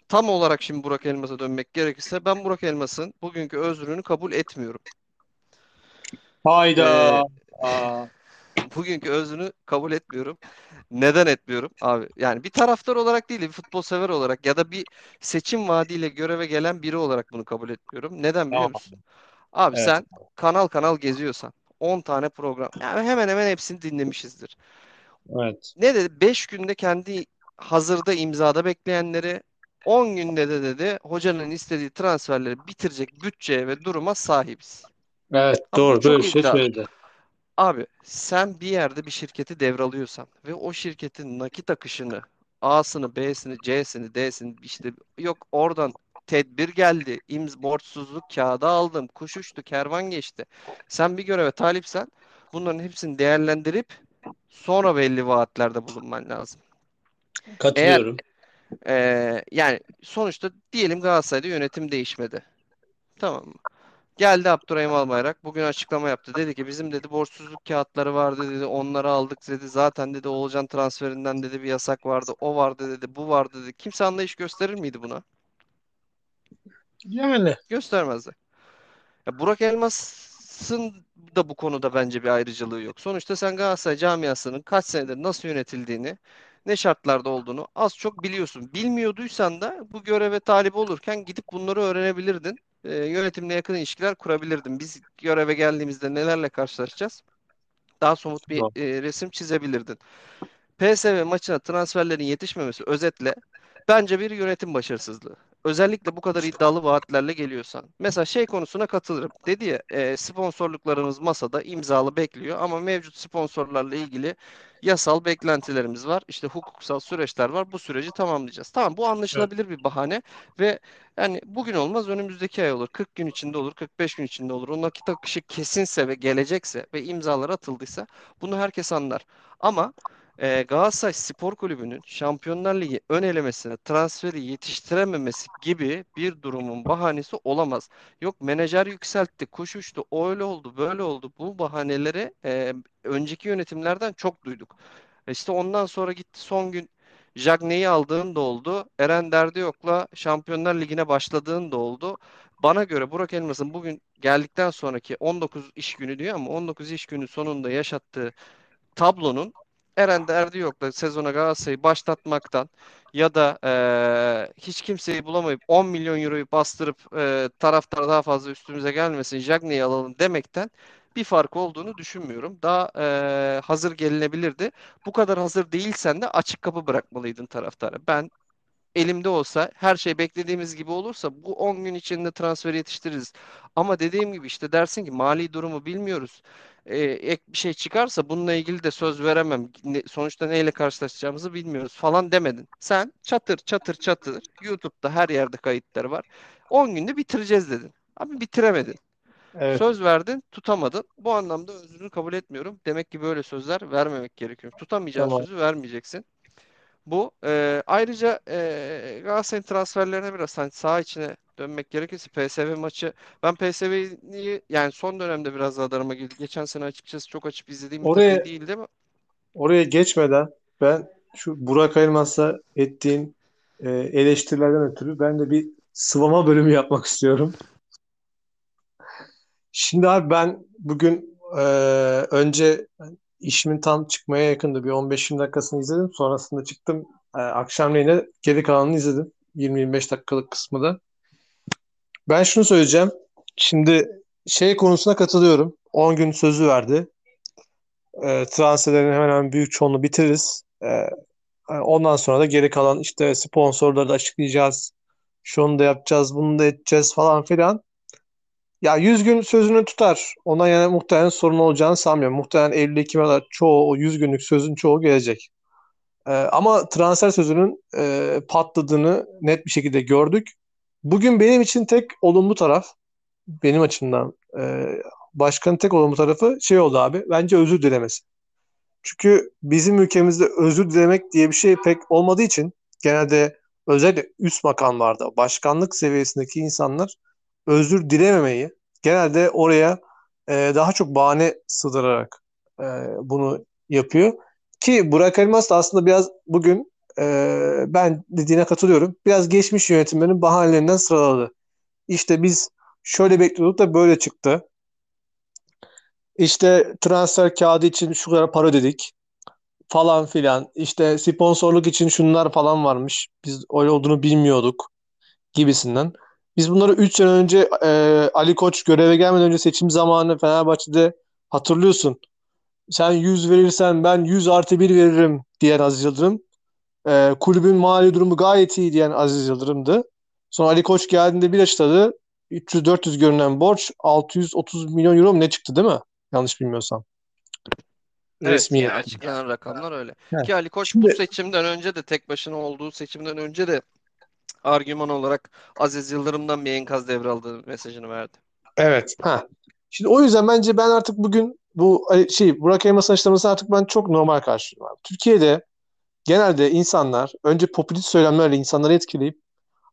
Tam olarak şimdi Burak Elmas'a dönmek gerekirse ben Burak Elmas'ın bugünkü özrünü kabul etmiyorum. Hayda. Ee, bugünkü özrünü kabul etmiyorum. Neden etmiyorum abi? Yani bir taraftar olarak değil, bir futbol sever olarak ya da bir seçim vaadiyle göreve gelen biri olarak bunu kabul etmiyorum. Neden biliyor musun? Abi evet. sen kanal kanal geziyorsan 10 tane program yani hemen hemen hepsini dinlemişizdir. Evet. Ne dedi? 5 günde kendi hazırda imzada bekleyenleri 10 günde de dedi hocanın istediği transferleri bitirecek bütçeye ve duruma sahibiz. Evet doğru böyle şey söyledi. Abi sen bir yerde bir şirketi devralıyorsan ve o şirketin nakit akışını A'sını, B'sini, C'sini, D'sini işte yok oradan tedbir geldi. İmz borçsuzluk kağıdı aldım. Kuş uçtu, kervan geçti. Sen bir göreve talipsen bunların hepsini değerlendirip sonra belli vaatlerde bulunman lazım. Katılıyorum. Eğer, e, yani sonuçta diyelim Galatasaray'da yönetim değişmedi. Tamam mı? Geldi Abdurrahim Albayrak bugün açıklama yaptı. Dedi ki bizim dedi borçsuzluk kağıtları vardı dedi. Onları aldık dedi. Zaten dedi Oğulcan transferinden dedi bir yasak vardı. O vardı dedi. Bu vardı dedi. Kimse anlayış gösterir miydi buna? Yani. Göstermezdi. Ya Burak Elmas'ın da bu konuda bence bir ayrıcalığı yok. Sonuçta sen Galatasaray camiasının kaç senedir nasıl yönetildiğini, ne şartlarda olduğunu az çok biliyorsun. Bilmiyorduysan da bu göreve talip olurken gidip bunları öğrenebilirdin e, yönetimle yakın ilişkiler kurabilirdim. Biz göreve geldiğimizde nelerle karşılaşacağız? Daha somut bir e, resim çizebilirdin. PSV maçına transferlerin yetişmemesi özetle bence bir yönetim başarısızlığı. Özellikle bu kadar iddialı vaatlerle geliyorsan. Mesela şey konusuna katılırım. Dedi ya e, sponsorluklarımız masada imzalı bekliyor ama mevcut sponsorlarla ilgili yasal beklentilerimiz var. İşte hukuksal süreçler var. Bu süreci tamamlayacağız. Tamam bu anlaşılabilir evet. bir bahane ve yani bugün olmaz önümüzdeki ay olur. 40 gün içinde olur, 45 gün içinde olur. O nakit akışı kesinse ve gelecekse ve imzalar atıldıysa bunu herkes anlar. Ama e, Galatasaray Spor Kulübü'nün Şampiyonlar Ligi ön elemesine transferi yetiştirememesi gibi bir durumun bahanesi olamaz. Yok menajer yükseltti, kuş uçtu, öyle oldu, böyle oldu. Bu bahaneleri e, önceki yönetimlerden çok duyduk. E işte ondan sonra gitti son gün Jagne'yi aldığın da oldu. Eren Derdiyok'la Şampiyonlar Ligi'ne başladığın da oldu. Bana göre Burak Elmas'ın bugün geldikten sonraki 19 iş günü diyor ama 19 iş günü sonunda yaşattığı tablonun Eren derdi yok da sezona Galatasaray'ı başlatmaktan ya da e, hiç kimseyi bulamayıp 10 milyon euroyu bastırıp e, taraftar daha fazla üstümüze gelmesin Jagne'yi alalım demekten bir fark olduğunu düşünmüyorum. Daha e, hazır gelinebilirdi. Bu kadar hazır değilsen de açık kapı bırakmalıydın taraftara. Ben elimde olsa her şey beklediğimiz gibi olursa bu 10 gün içinde transfer yetiştiririz. Ama dediğim gibi işte dersin ki mali durumu bilmiyoruz. Ee, ek bir şey çıkarsa bununla ilgili de söz veremem. Ne, sonuçta neyle karşılaşacağımızı bilmiyoruz falan demedin. Sen çatır çatır çatır YouTube'da her yerde kayıtları var. 10 günde bitireceğiz dedin. Abi bitiremedin. Evet. Söz verdin, tutamadın. Bu anlamda özrünü kabul etmiyorum. Demek ki böyle sözler vermemek gerekiyor. Tutamayacağın tamam. sözü vermeyeceksin. Bu e, ayrıca e, Galatasaray'ın transferlerine biraz hani saha içine dönmek gerekirse PSV maçı ben PSV'yi yani son dönemde biraz radarıma girdi. Geçen sene açıkçası çok açıp izlediğim oraya, bir değildi ama oraya geçmeden ben şu Burak Elmas'a ettiğin e, eleştirilerden ötürü ben de bir sıvama bölümü yapmak istiyorum. Şimdi abi ben bugün e, önce işimin tam çıkmaya yakındı. Bir 15-20 dakikasını izledim. Sonrasında çıktım. E, akşamleyin geri kalanını izledim. 20-25 dakikalık kısmı da. Ben şunu söyleyeceğim. Şimdi şey konusuna katılıyorum. 10 gün sözü verdi. E, transferlerin hemen hemen büyük çoğunluğu bitiririz. E ondan sonra da geri kalan işte sponsorları da açıklayacağız. Şunu da yapacağız, bunu da edeceğiz falan filan. Ya 100 gün sözünü tutar. Ona yani muhtemelen sorun olacağını sanmıyorum. Muhtemelen Eylül Ekim'e kadar çoğu o 100 günlük sözün çoğu gelecek. E, ama transfer sözünün e, patladığını net bir şekilde gördük. Bugün benim için tek olumlu taraf, benim açımdan e, başkanın tek olumlu tarafı şey oldu abi. Bence özür dilemesi. Çünkü bizim ülkemizde özür dilemek diye bir şey pek olmadığı için genelde özellikle üst makamlarda, başkanlık seviyesindeki insanlar özür dilememeyi genelde oraya e, daha çok bahane sığdırarak e, bunu yapıyor. Ki Burak Elmas da aslında biraz bugün e, ben dediğine katılıyorum. Biraz geçmiş yönetimlerin bahanelerinden sıraladı. İşte biz şöyle bekliyorduk da böyle çıktı. İşte transfer kağıdı için şu kadar para dedik falan filan. İşte sponsorluk için şunlar falan varmış. Biz öyle olduğunu bilmiyorduk gibisinden. Biz bunları 3 sene önce e, Ali Koç göreve gelmeden önce seçim zamanı Fenerbahçe'de hatırlıyorsun. Sen 100 verirsen ben 100 artı 1 veririm diyen Aziz Yıldırım. E, kulübün mali durumu gayet iyi diyen Aziz Yıldırım'dı. Sonra Ali Koç geldiğinde bir açıkladı. 300-400 görünen borç 630 milyon euro mu ne çıktı değil mi? Yanlış bilmiyorsam. Evet Resmi yani açıklanan rakamlar öyle. Heh. Ki Ali Koç bu seçimden önce de tek başına olduğu seçimden önce de argüman olarak Aziz Yıldırım'dan bir enkaz devraldığı mesajını verdi. Evet. Ha. Şimdi o yüzden bence ben artık bugün bu şey Burak Elmas'ın açıklamasını artık ben çok normal karşılıyorum. Türkiye'de genelde insanlar önce popülist söylemlerle insanları etkileyip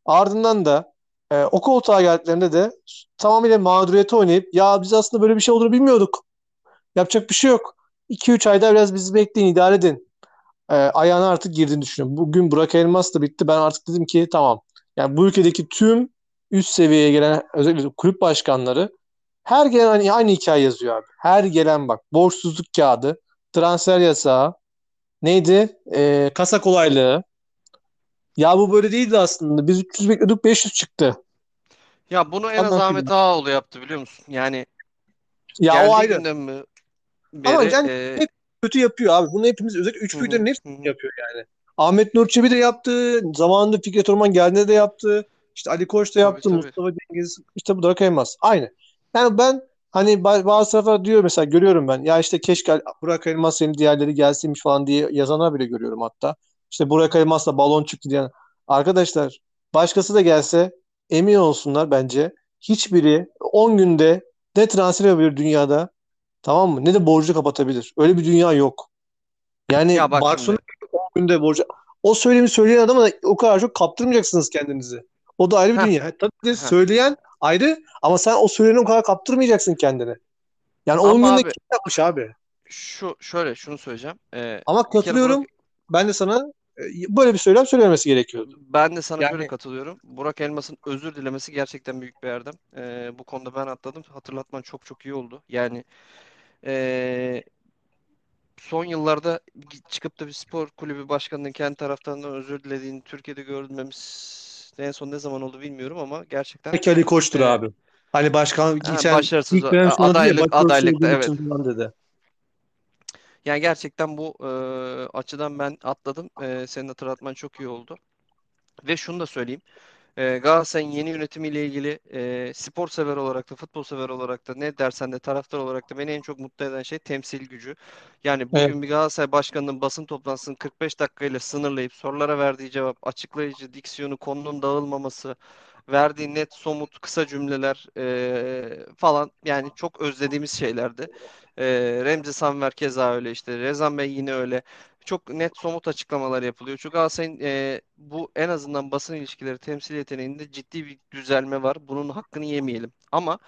ardından da e, o koltuğa geldiklerinde de tamamıyla mağduriyete oynayıp ya biz aslında böyle bir şey olduğunu bilmiyorduk. Yapacak bir şey yok. 2-3 ayda biraz bizi bekleyin, idare edin. E, ayağına artık girdiğini düşünüyorum. Bugün Burak Elmas da bitti. Ben artık dedim ki tamam. Yani bu ülkedeki tüm üst seviyeye gelen özellikle kulüp başkanları her gelen aynı, aynı hikaye yazıyor abi. Her gelen bak borçsuzluk kağıdı, transfer yasağı, neydi? Ee, kasa kolaylığı. Ya bu böyle değildi aslında. Biz 300 bekliyorduk 500 çıktı. Ya bunu en az Ahmet Ağaoğlu yaptı biliyor musun? Yani Ya o ayrı. mi Ama beri yani e, hep kötü yapıyor abi. Bunu hepimiz özellikle üç büyüklerin hepsi hı hı. yapıyor yani. Ahmet Nur Çebi de yaptı. Zamanında Fikret Orman geldiğinde de yaptı. İşte Ali Koç da Tabii yaptı. tabii. Mustafa Cengiz. işte bu Burak Elmas. Aynı. Yani ben hani ba- bazı taraflar diyor mesela görüyorum ben. Ya işte keşke Burak Elmas senin diğerleri gelseymiş falan diye yazanlar bile görüyorum hatta. İşte Burak Elmas'la balon çıktı diyen. Arkadaşlar başkası da gelse emin olsunlar bence. Hiçbiri 10 günde ne transfer yapabilir dünyada tamam mı? Ne de borcu kapatabilir. Öyle bir dünya yok. Yani Ya bak Barcelona şimdi 10 günde borcu. O söylemi söyleyen adama da o kadar çok kaptırmayacaksınız kendinizi. O da ayrı bir dünya. Tabii de söyleyen ayrı ama sen o söyleyeni o kadar kaptırmayacaksın kendini. Yani 10 ama günde abi kim yapmış abi? şu şöyle şunu söyleyeceğim. E, Ama kere Burak katılıyorum. Ben de sana e, böyle bir söylem söylememesi gerekiyordu. Ben de sana Yani katılıyorum. Burak Elmas'ın özür dilemesi gerçekten büyük bir erdem. Ee, bu konuda ben atladım. Hatırlatman çok çok iyi oldu. Yani ee, son yıllarda çıkıp da bir spor kulübü başkanının kendi taraftarından özür dilediğini Türkiye'de görmemiz en son ne zaman oldu bilmiyorum ama gerçekten belki Ali Koç'tur ee, abi. Hani başkan geçen başarısız ilk adaylık adaylıkta olduğum evet. dedi. Yani gerçekten bu ee, açıdan ben atladım. Ee, senin hatırlatman çok iyi oldu. Ve şunu da söyleyeyim. E, Galatasaray'ın yeni yönetimiyle ilgili e, spor sever olarak da futbol sever olarak da ne dersen de taraftar olarak da beni en çok mutlu eden şey temsil gücü. Yani Evet. bugün bir Galatasaray başkanının basın toplantısını 45 dakikayla sınırlayıp sorulara verdiği cevap, açıklayıcı diksiyonu, konunun dağılmaması, verdiği net somut kısa cümleler e, falan yani çok özlediğimiz şeylerdi. E, Remzi Sanver keza öyle işte Rezan Bey yine öyle çok net somut açıklamalar yapılıyor. Çünkü Galatasaray'ın e, bu en azından basın ilişkileri temsil yeteneğinde ciddi bir düzelme var. Bunun hakkını yemeyelim. Ama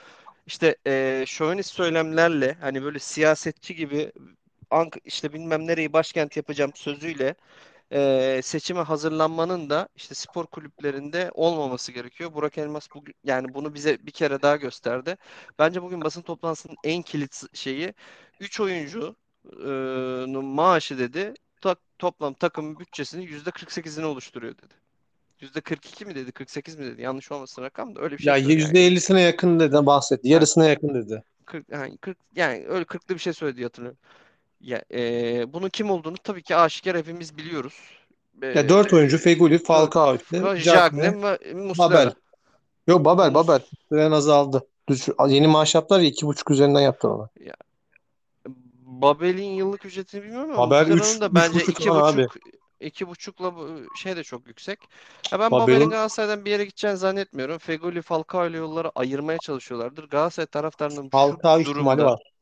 işte e, şövenist söylemlerle hani böyle siyasetçi gibi Ank işte bilmem nereyi başkent yapacağım sözüyle e, seçime hazırlanmanın da işte spor kulüplerinde olmaması gerekiyor. Burak Elmas bugün yani bunu bize bir kere daha gösterdi. Bence bugün basın toplantısının en kilit şeyi 3 oyuncunun maaşı dedi. Ta- toplam takım bütçesinin %48'ini oluşturuyor dedi. %42 mi dedi, 48 mi dedi? Yanlış olmasın rakam da öyle bir şey Ya yani. %50'sine yakın dedi bahsetti. Yarısına yakın dedi. 40 yani 40 yani öyle 40'lı bir şey söyledi hatırlıyorum. Ya e, bunun kim olduğunu tabii ki aşikar hepimiz biliyoruz. Ya E, dört oyuncu Feguli, Falcao Jagne ve Babel. Muslera. Yok Babel, Babel. Süren azaldı. Düş- Yeni maaş yaptılar ya iki buçuk üzerinden yaptılar ona. ya, Babel'in yıllık ücretini bilmiyorum ama Babel üç, Muslera'nın da üç bence buçuk iki falan abi. buçuk iki buçukla bu- şey de çok yüksek. Ya ben Babel'in Babel'in Galatasaray'dan bir yere gideceğini zannetmiyorum. Fegoli, Falcao ile yolları ayırmaya çalışıyorlardır. Galatasaray taraftarının şu Falcao ihtimali durumda var.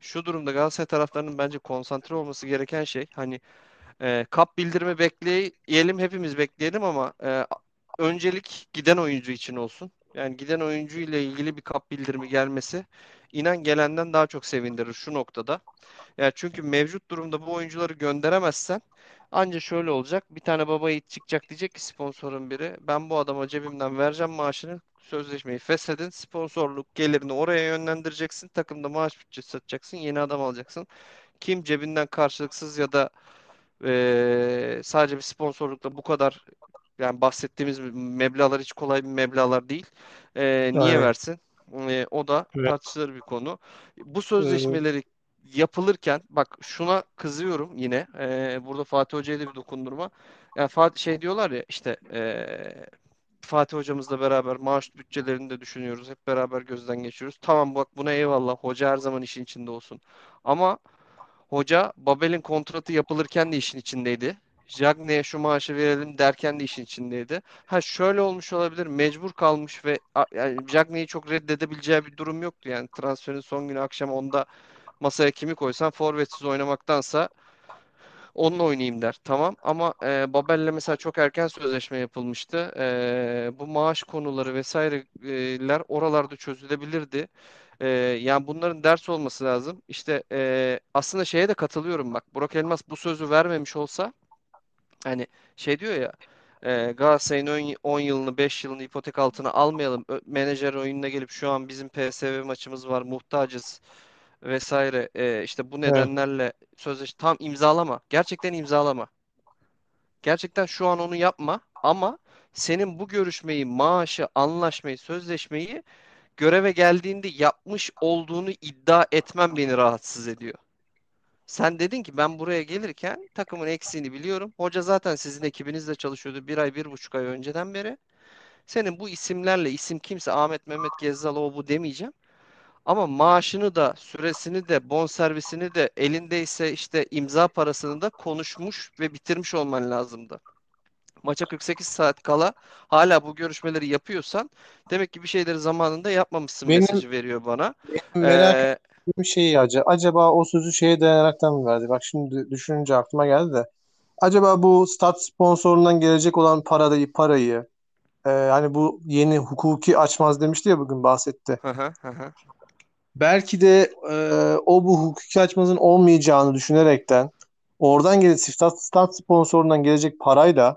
şu durumda Galatasaray taraftarının bence konsantre olması gereken şey hani e, kap bildirimi bekleyelim hepimiz bekleyelim ama e, öncelik giden oyuncu için olsun. Yani giden oyuncu ile ilgili bir kap bildirimi gelmesi inan gelenden daha çok sevindirir şu noktada. Yani çünkü mevcut durumda bu oyuncuları gönderemezsen anca şöyle olacak. Bir tane baba yiğit çıkacak diyecek ki sponsorun biri ben bu adama cebimden vereceğim maaşını sözleşmeyi feshedin. Sponsorluk gelirini oraya yönlendireceksin. Takımda maaş bütçesi satacaksın. Yeni adam alacaksın. Kim cebinden karşılıksız ya da eee, sadece bir sponsorlukla bu kadar yani bahsettiğimiz meblağlar hiç kolay bir meblağlar değil. Eee, niye versin? Eee, o da Ve, tartışılır bir konu. Bu e, sözleşmeleri yapılırken bak şuna kızıyorum yine. Eee, burada Fatih Hoca'ya da bir dokundurma. Yani Fatih şey diyorlar ya işte eee, Fatih hocamızla beraber maaş bütçelerini de düşünüyoruz. Hep beraber gözden geçiriyoruz. Tamam bak buna eyvallah. Hoca her zaman işin içinde olsun. Ama Hoca Babel'in kontratı yapılırken de işin içindeydi. Jagne'ye şu maaşı verelim derken de işin içindeydi. Ha şöyle olmuş olabilir. Mecbur kalmış ve yani Jagne'yi çok reddedebileceği bir durum yoktu. Yani transferin son günü akşam onda masaya kimi koysan forvetsiz oynamaktansa onunla oynayayım der. Tamam ama e, Babel'le mesela çok erken sözleşme yapılmıştı. E, bu maaş konuları vesaireler oralarda çözülebilirdi. E, yani bunların ders olması lazım. İşte e, aslında şeye de katılıyorum bak. Burak Elmas bu sözü vermemiş olsa hani şey diyor ya e, Galatasaray'ın ön- 10 yılını 5 yılını ipotek altına almayalım. Ö- Menajer oyununa gelip şu an bizim PSV maçımız var muhtacız vesaire e, işte bu evet. nedenlerle sözleşme tam imzalama. Gerçekten imzalama. Gerçekten şu an onu yapma ama senin bu görüşmeyi, maaşı, anlaşmayı, sözleşmeyi göreve geldiğinde yapmış olduğunu iddia etmem beni rahatsız ediyor. Sen dedin ki ben buraya gelirken takımın eksiğini biliyorum. Hoca zaten sizin ekibinizle çalışıyordu bir ay, bir buçuk ay önceden beri. Senin bu isimlerle, isim kimse Ahmet, Mehmet, Gezzal, o bu demeyeceğim. Ama maaşını da, süresini de, bonservisini de, elindeyse işte imza parasını da konuşmuş ve bitirmiş olman lazımdı. Maça 48 saat kala hala bu görüşmeleri yapıyorsan demek ki bir şeyleri zamanında yapmamışsın Benim mesajı veriyor bana. merak Ee, ettiğim şey acaba, acaba o sözü şeye dayanaraktan mı verdi? Bak şimdi düşününce aklıma geldi de. Acaba bu stat sponsorundan gelecek olan parayı, parayı e, hani bu yeni hukuki açmaz demişti ya bugün bahsetti. Belki de e, o bu hukuki açmazın olmayacağını düşünerekten oradan gelecek stat, stat sponsorundan gelecek parayla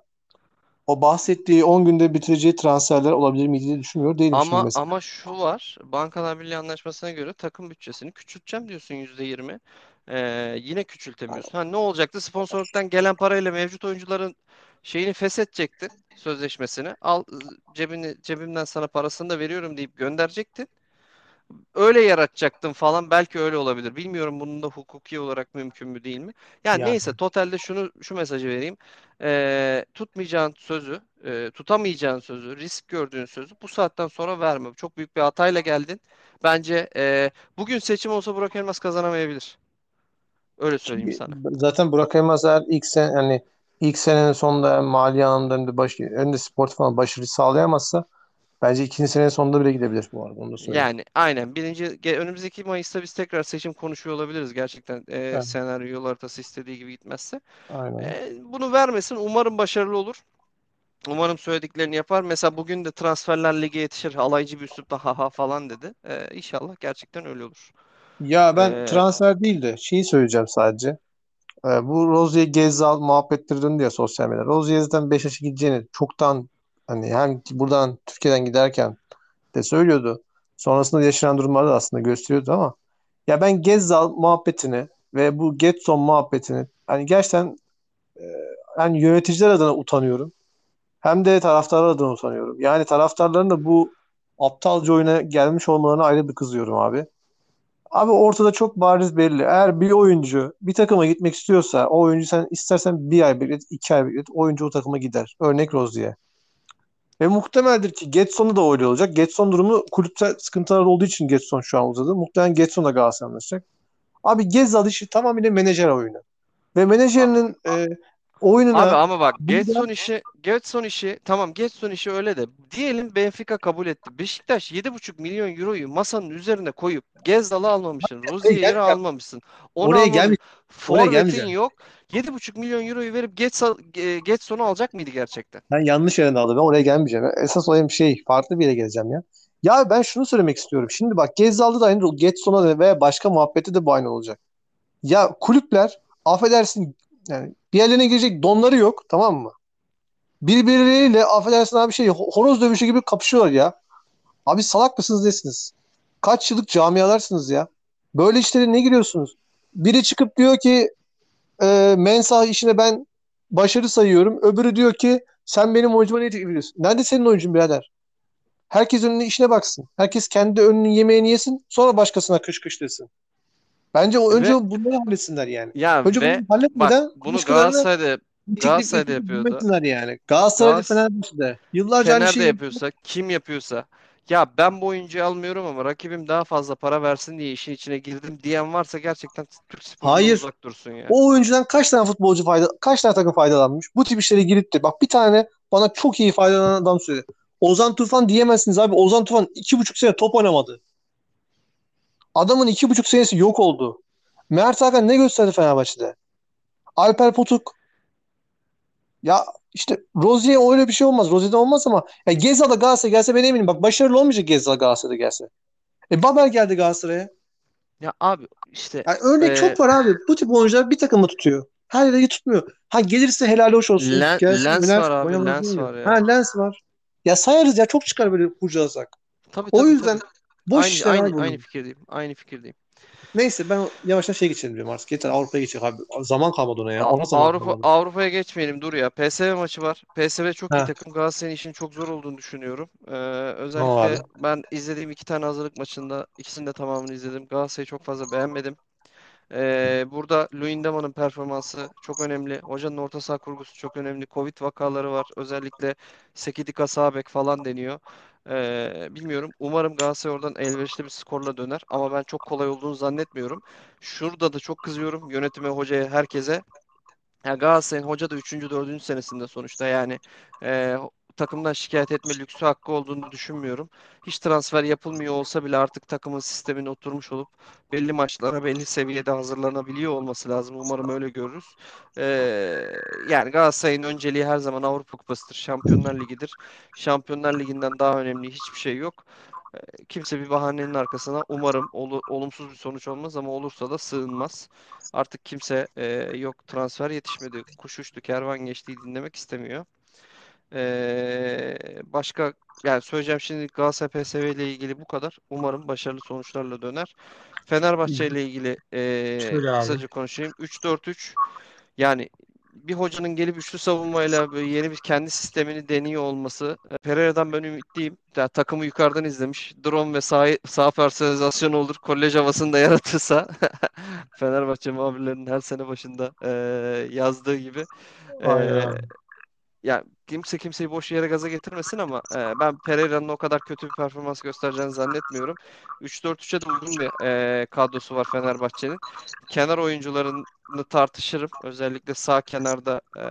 o bahsettiği 10 günde bitireceği transferler olabilir miydi diye düşünmüyor değilim şimdi Ama mesela. ama şu var. Bankalar Birliği anlaşmasına göre takım bütçesini küçülteceğim diyorsun %20. Ee, yine küçültemiyorsun. Ha ne olacaktı? Sponsorluktan gelen parayla mevcut oyuncuların şeyini feshedecektin sözleşmesini. Al cebini cebimden sana parasını da veriyorum deyip gönderecektin. Öyle yaratacaktım falan belki öyle olabilir. Bilmiyorum bunun da hukuki olarak mümkün mü değil mi? Yani Yani neyse totalde şunu şu mesajı vereyim. Ee, tutmayacağın sözü, e, tutamayacağın sözü, risk gördüğün sözü bu saatten sonra verme. Çok büyük bir hatayla geldin. Bence e, bugün seçim olsa Burak Elmas kazanamayabilir. Öyle söyleyeyim sana. zaten Burak Elmas eğer ilk sen hani ilk senenin sonunda mali anlamda hem de baş, hem de sportif falan başarı sağlayamazsa bence ikinci senenin sonunda bile gidebilir bu arada onu da söyleyeyim. Yani aynen birinci önümüzdeki Mayıs'ta biz tekrar seçim konuşuyor olabiliriz gerçekten e, Evet, senaryo yol haritası istediği gibi gitmezse. aynen. E, bunu vermesin. Umarım başarılı olur. Umarım söylediklerini yapar. Mesela bugün de transferler lige yetişir. Alaycı bir üslupla ha ha falan dedi. Ee, inşallah gerçekten öyle olur. Ya ben Ee, transfer değil de şeyi söyleyeceğim sadece. Ee, bu Rozier Gezzal muhabbetleri döndü ya sosyal medyada. Rozier'den Beşiktaş'a gideceğini çoktan hani hem buradan Türkiye'den giderken de söylüyordu. Sonrasında yaşanan durumları da aslında gösteriyordu ama ya ben Gezzal muhabbetini ve bu Getson muhabbetini hani gerçekten e, yani yöneticiler adına utanıyorum. Hem de taraftarlar adına utanıyorum. Yani taraftarların da bu aptalca oyuna gelmiş olmalarına ayrı bir kızıyorum abi. Abi ortada çok bariz belli. Eğer bir oyuncu bir takıma gitmek istiyorsa o oyuncu sen istersen bir ay beklet, iki ay beklet. O oyuncu o takıma gider. Örnek Rozier. Ve muhtemeldir ki Getson'u da öyle olacak. Getson durumu kulüpte sıkıntılar olduğu için Getson şu an uzadı. Muhtemelen Getson da Galatasaray'a. Abi Gezzal işi tamamıyla menajer oyunu. Ve menajerinin e, Abi oyununa ama bak Getson işi Getson işi tamam Getson işi öyle de diyelim Benfica kabul etti. Beşiktaş 7,5 milyon euroyu masanın üzerine koyup Gezdal'ı almamışsın. Rozier'i gelmeyeceğim. almamışsın. Onu Oraya gelmeyeceğim. Oraya Forvet'in gelmeyeceğim. yok. 7,5 milyon euroyu verip e, Getson'u alacak mıydı gerçekten? Ben yanlış yerine aldım. Ben oraya gelmeyeceğim. Esas olayım şey farklı bir yere geleceğim ya. Ya ben şunu söylemek istiyorum. Şimdi bak Gezzal'da da aynı Getson'a da veya başka muhabbette de bu aynı olacak. Ya kulüpler affedersin yani bir yerlerine girecek donları yok tamam mı? Birbirleriyle affedersin abi şey horoz dövüşü gibi kapışıyorlar ya. Abi salak mısınız nesiniz? Kaç yıllık camialarsınız ya. Böyle işlere ne giriyorsunuz? Biri çıkıp diyor ki e, Mensah işine ben başarı sayıyorum. Öbürü diyor ki sen benim oyuncuma ne teklif ediyorsun? Nerede senin oyuncun birader? Herkes önüne işine baksın. Herkes kendi önünün yemeğini yesin. Sonra başkasına kış kış desin. Bence o önce Ve bunları halletsinler yani. ya Önce ve bunu halletmeden bak bunu Galatasaray'da Galatasaray'da yapıyordu. yani. Galatasaray'da Galatasaray Fenerbahçe'de. Yıllarca aynı Fener de şeyi yapıyorsa, kim yapıyorsa ya ben bu oyuncuyu almıyorum ama rakibim daha fazla para versin diye işin içine girdim diyen varsa gerçekten Türk sporundan Hayır. uzak dursun ya. O oyuncudan kaç tane futbolcu fayda, kaç tane takım faydalanmış? Bu tip işlere girip de bak bir tane bana çok iyi faydalanan adam söyledi. Ozan Tufan diyemezsiniz abi. Ozan Tufan iki buçuk sene top oynamadı. Adamın iki buçuk senesi yok oldu. Mert Hakan ne gösterdi Fenerbahçe'de? Alper Potuk. Ya işte Rozier öyle bir şey olmaz. Rozier'de olmaz ama ya Gezal'a Galatasaray gelse ben eminim. Bak başarılı olmayacak Gezal Galatasaray'da gelse. E Babel geldi Galatasaray'a. Ya abi işte Yani örnek e, çok var abi. Bu tip oyuncular bir takımda tutuyor. Her yere tutmuyor. Ha gelirse helal hoş olsun. Len- Gelsin Lens oynar, var abi, Lens var ya. Ha Lens var. Ya sayarız ya çok çıkar böyle kurcalasak. tabii O tabii yüzden tabii. Boş Aynı işler aynı aynı fikirdeyim. Aynı fikirdeyim. Neyse ben yavaştan şey geçelim diyorum artık. Yeter Avrupa'ya geçelim abi. Zaman kalmadı ona ya. Ona zaman Avrupa kalmadı. Avrupa'ya geçmeyelim dur ya. PSV maçı var. PSV çok iyi takım. Galatasaray'ın işin çok zor olduğunu düşünüyorum. Ee, özellikle ben izlediğim iki tane hazırlık maçında ikisini de tamamını izledim. Galatasaray'ı çok fazla beğenmedim. Ee, burada Luyendama'nın performansı çok önemli. Hocanın orta saha kurgusu çok önemli. Covid vakaları var. Özellikle Sekidika sağ bek falan deniyor. Ee, bilmiyorum. Umarım Galatasaray oradan elverişli bir skorla döner. Ama ben çok kolay olduğunu zannetmiyorum. Şurada da çok kızıyorum yönetime, hocaya, herkese. Ya Galatasaray'ın hoca da 3. 4. senesinde sonuçta yani e, takımdan şikayet etme lüksü hakkı olduğunu düşünmüyorum. Hiç transfer yapılmıyor olsa bile artık takımın sistemine oturmuş olup belli maçlara belli seviyede hazırlanabiliyor olması lazım. Umarım öyle görürüz. E, yani Galatasaray'ın önceliği her zaman Avrupa Kupası'dır, Şampiyonlar Ligi'dir. Şampiyonlar Ligi'nden daha önemli hiçbir şey yok. E, Kimse bir bahanenin arkasına umarım olu- olumsuz bir sonuç olmaz ama olursa da sığınmaz. Artık kimse e, yok transfer yetişmedi, kuş uçtu, kervan geçti dinlemek istemiyor. E, başka yani söyleyeceğim şimdi Galatasaray PSV ile ilgili bu kadar. Umarım başarılı sonuçlarla döner. Fenerbahçe ile ilgili e, Şöyle abi. kısaca konuşayım. 3-4-3 yani bir hocanın gelip üçlü savunmayla böyle yeni bir kendi sistemini deniyor olması. e, Pereira'dan ben ümitliyim. Ya, takımı yukarıdan izlemiş. Drone ve sağ, sağ personalizasyon olur. Kolej havasını da yaratırsa Fenerbahçe muhabirlerinin her sene başında e, yazdığı gibi. E. ya kimse kimseyi boş yere gaza getirmesin ama e, ben Pereira'nın o kadar kötü bir performans göstereceğini zannetmiyorum. 3-4-3'e de uygun bir e, kadrosu var Fenerbahçe'nin. Kenar oyuncularını tartışırım. Özellikle sağ kenarda e,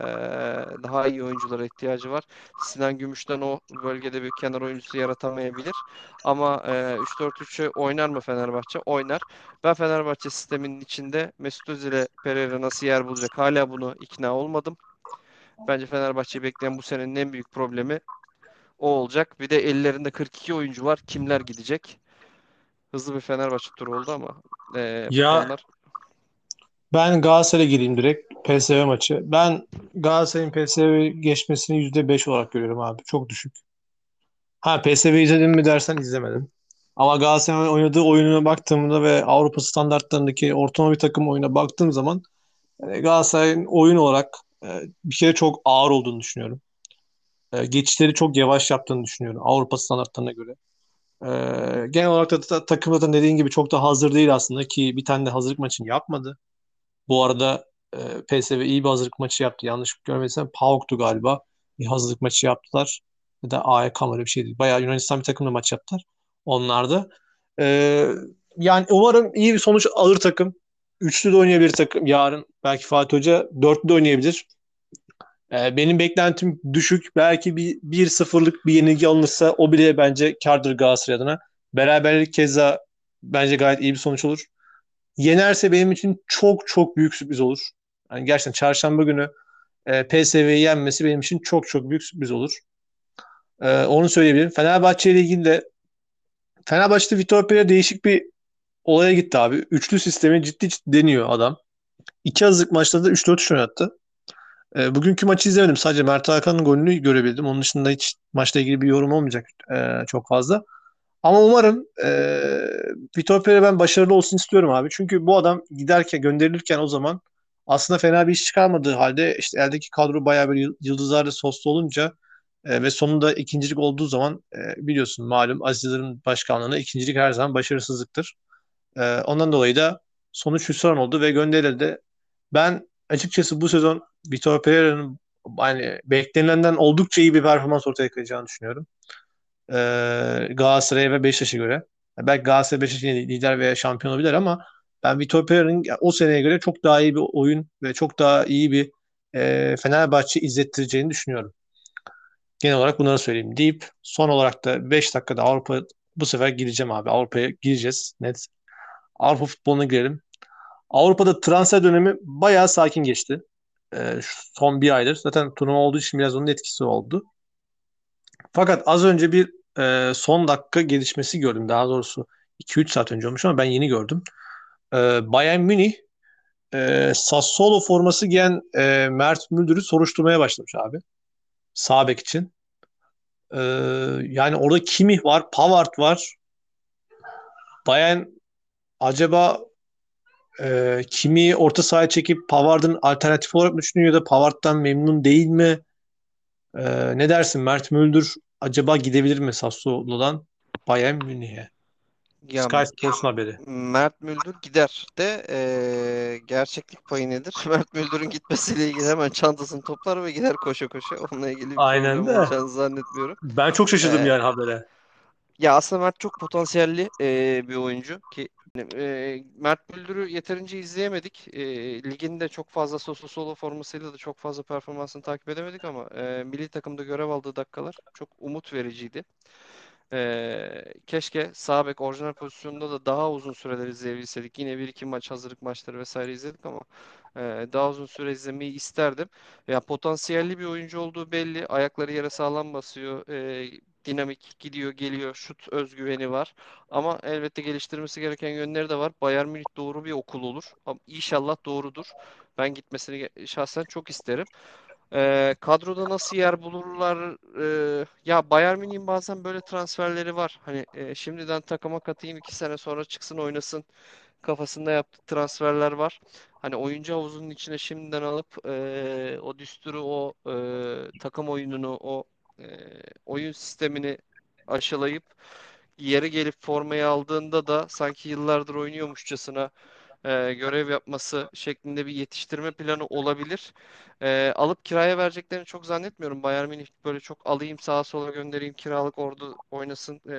daha iyi oyunculara ihtiyacı var. Sinan Gümüş'ten o bölgede bir kenar oyuncusu yaratamayabilir. Ama e, 3-4-3'ü oynar mı Fenerbahçe? Oynar. Ben Fenerbahçe sisteminin içinde Mesut Özil ile Pereira nasıl yer bulacak? Hala bunu ikna olmadım. Bence Fenerbahçe'yi bekleyen bu senenin en büyük problemi o olacak. Bir de ellerinde 42 oyuncu var. Kimler gidecek? Hızlı bir Fenerbahçe turu oldu ama e, Ya onlar ben Galatasaray'a gireyim direkt. PSV maçı. Ben Galatasaray'ın PSV geçmesini %5 olarak görüyorum abi. Çok düşük. Ha PSV izledim mi dersen izlemedim. Ama Galatasaray'ın oynadığı oyununa baktığımda ve Avrupa standartlarındaki ortalama bir takım oyuna baktığım zaman e, Galatasaray'ın oyun olarak e, bir kere çok ağır olduğunu düşünüyorum. E, geçişleri çok yavaş yaptığını düşünüyorum Avrupa standartlarına göre. E, genel olarak da, da takım zaten dediğin gibi çok da hazır değil aslında ki bir tane de hazırlık maçını yapmadı. Bu arada e, PSV iyi bir hazırlık maçı yaptı. Yanlış görmediysem PAOK'tu galiba. Bir hazırlık maçı yaptılar. Ya da AEK mı öyle bir şeydi. Bayağı Yunanistan bir takımla maç yaptılar. Onlar da. E, yani umarım iyi bir sonuç alır takım. Üçlü de oynayabilir takım yarın. Belki Fatih Hoca dörtlü de oynayabilir. E, benim beklentim düşük. Belki bir 1-0'lık bir yenilgi alınırsa o bile bence kardır Galatasaray adına. Beraberlik keza bence gayet iyi bir sonuç olur. Yenerse benim için çok çok büyük sürpriz olur. Yani gerçekten çarşamba günü e, PSV'yi yenmesi benim için çok çok büyük sürpriz olur. E, onu söyleyebilirim. Fenerbahçe ile ilgili de Fenerbahçe'de Vitor Pereira değişik bir olaya gitti abi. Üçlü sistemi ciddi ciddi deniyor adam. İki hazırlık maçlarda 3-4-3 oynattı. E, bugünkü maçı izlemedim. Sadece Mert Hakan'ın golünü görebildim. Onun dışında hiç maçla ilgili bir yorum olmayacak e, çok fazla. Ama umarım e, Vitor Pereira ben başarılı olsun istiyorum abi. Çünkü bu adam giderken gönderilirken o zaman aslında fena bir iş çıkarmadığı halde işte eldeki kadro bayağı bir yıldızlarla soslu olunca e, ve sonunda ikincilik olduğu zaman e, biliyorsun malum Aziz Yıldırım başkanlığına ikincilik her zaman başarısızlıktır. E, ondan dolayı da sonuç hüsran oldu ve gönderildi. Ben açıkçası bu sezon Vitor Pereira'nın hani beklenilenden oldukça iyi bir performans ortaya koyacağını düşünüyorum. Ee, Galatasaray'a ve Beşiktaş'a göre. Belki Galatasaray Beşiktaş lider veya şampiyon olabilir ama ben Vitor Pereira'nın o seneye göre çok daha iyi bir oyun ve çok daha iyi bir e, Fenerbahçe izlettireceğini düşünüyorum. Genel olarak bunları söyleyeyim deyip son olarak da 5 dakikada Avrupa bu sefer gireceğim abi. Avrupa'ya gireceğiz net. Avrupa futboluna girelim. Avrupa'da transfer dönemi bayağı sakin geçti. Ee, son bir aydır. Zaten turnuva olduğu için biraz onun etkisi oldu. Fakat az önce bir e, son dakika gelişmesi gördüm. Daha doğrusu 2-3 saat önce olmuş ama ben yeni gördüm. E, Bayern Münih e, Sassuolo forması giyen e, Mert Müldür'ü soruşturmaya başlamış abi. Sağ bek için. E, yani orada Kimih var, Pavard var. Bayern acaba e, Kimi orta sahaya çekip Pavard'ın alternatif olarak mı düşünüyor ya da Pavard'dan memnun değil mi? E, ne dersin Mert Müldür acaba gidebilir mi Sassuolo'dan Bayern Münih'e? Ya, Sky Sports'un haberi. Mert Müldür gider de e, gerçeklik payı nedir? Mert Müldür'ün gitmesiyle ilgili hemen çantasını toplar ve gider koşa koşa. Onunla ilgili bir Aynen de. olacağını zannetmiyorum. Ben çok şaşırdım Ee, yani habere. Ya aslında Mert çok potansiyelli e, bir oyuncu ki e, Mert Müldür'ü yeterince izleyemedik. E, ligin çok fazla solo solo formasıyla da çok fazla performansını takip edemedik ama e, milli takımda görev aldığı dakikalar çok umut vericiydi. E, keşke sağ bek orijinal pozisyonunda da daha uzun süreler izleyebilseydik. Yine bir iki maç hazırlık maçları vesaire izledik ama e, daha uzun süre izlemeyi isterdim. Ya potansiyelli bir oyuncu olduğu belli. Ayakları yere sağlam basıyor. E, dinamik gidiyor geliyor şut özgüveni var ama elbette geliştirmesi gereken yönleri de var. Bayern Münih doğru bir okul olur. Ama İnşallah doğrudur. Ben gitmesini şahsen çok isterim. Ee, kadroda nasıl yer bulurlar? Ee, ya Bayern Münih'in bazen böyle transferleri var. Hani e, şimdiden takıma katayım iki sene sonra çıksın oynasın kafasında yaptığı transferler var. Hani oyuncu havuzunun içine şimdiden alıp e, o düsturu, o e, takım oyununu, o e, oyun sistemini aşılayıp yeri gelip formayı aldığında da sanki yıllardır oynuyormuşçasına e, görev yapması şeklinde bir yetiştirme planı olabilir. E, alıp kiraya vereceklerini çok zannetmiyorum. Bayern Münih böyle çok alayım sağa sola göndereyim kiralık orada oynasın e,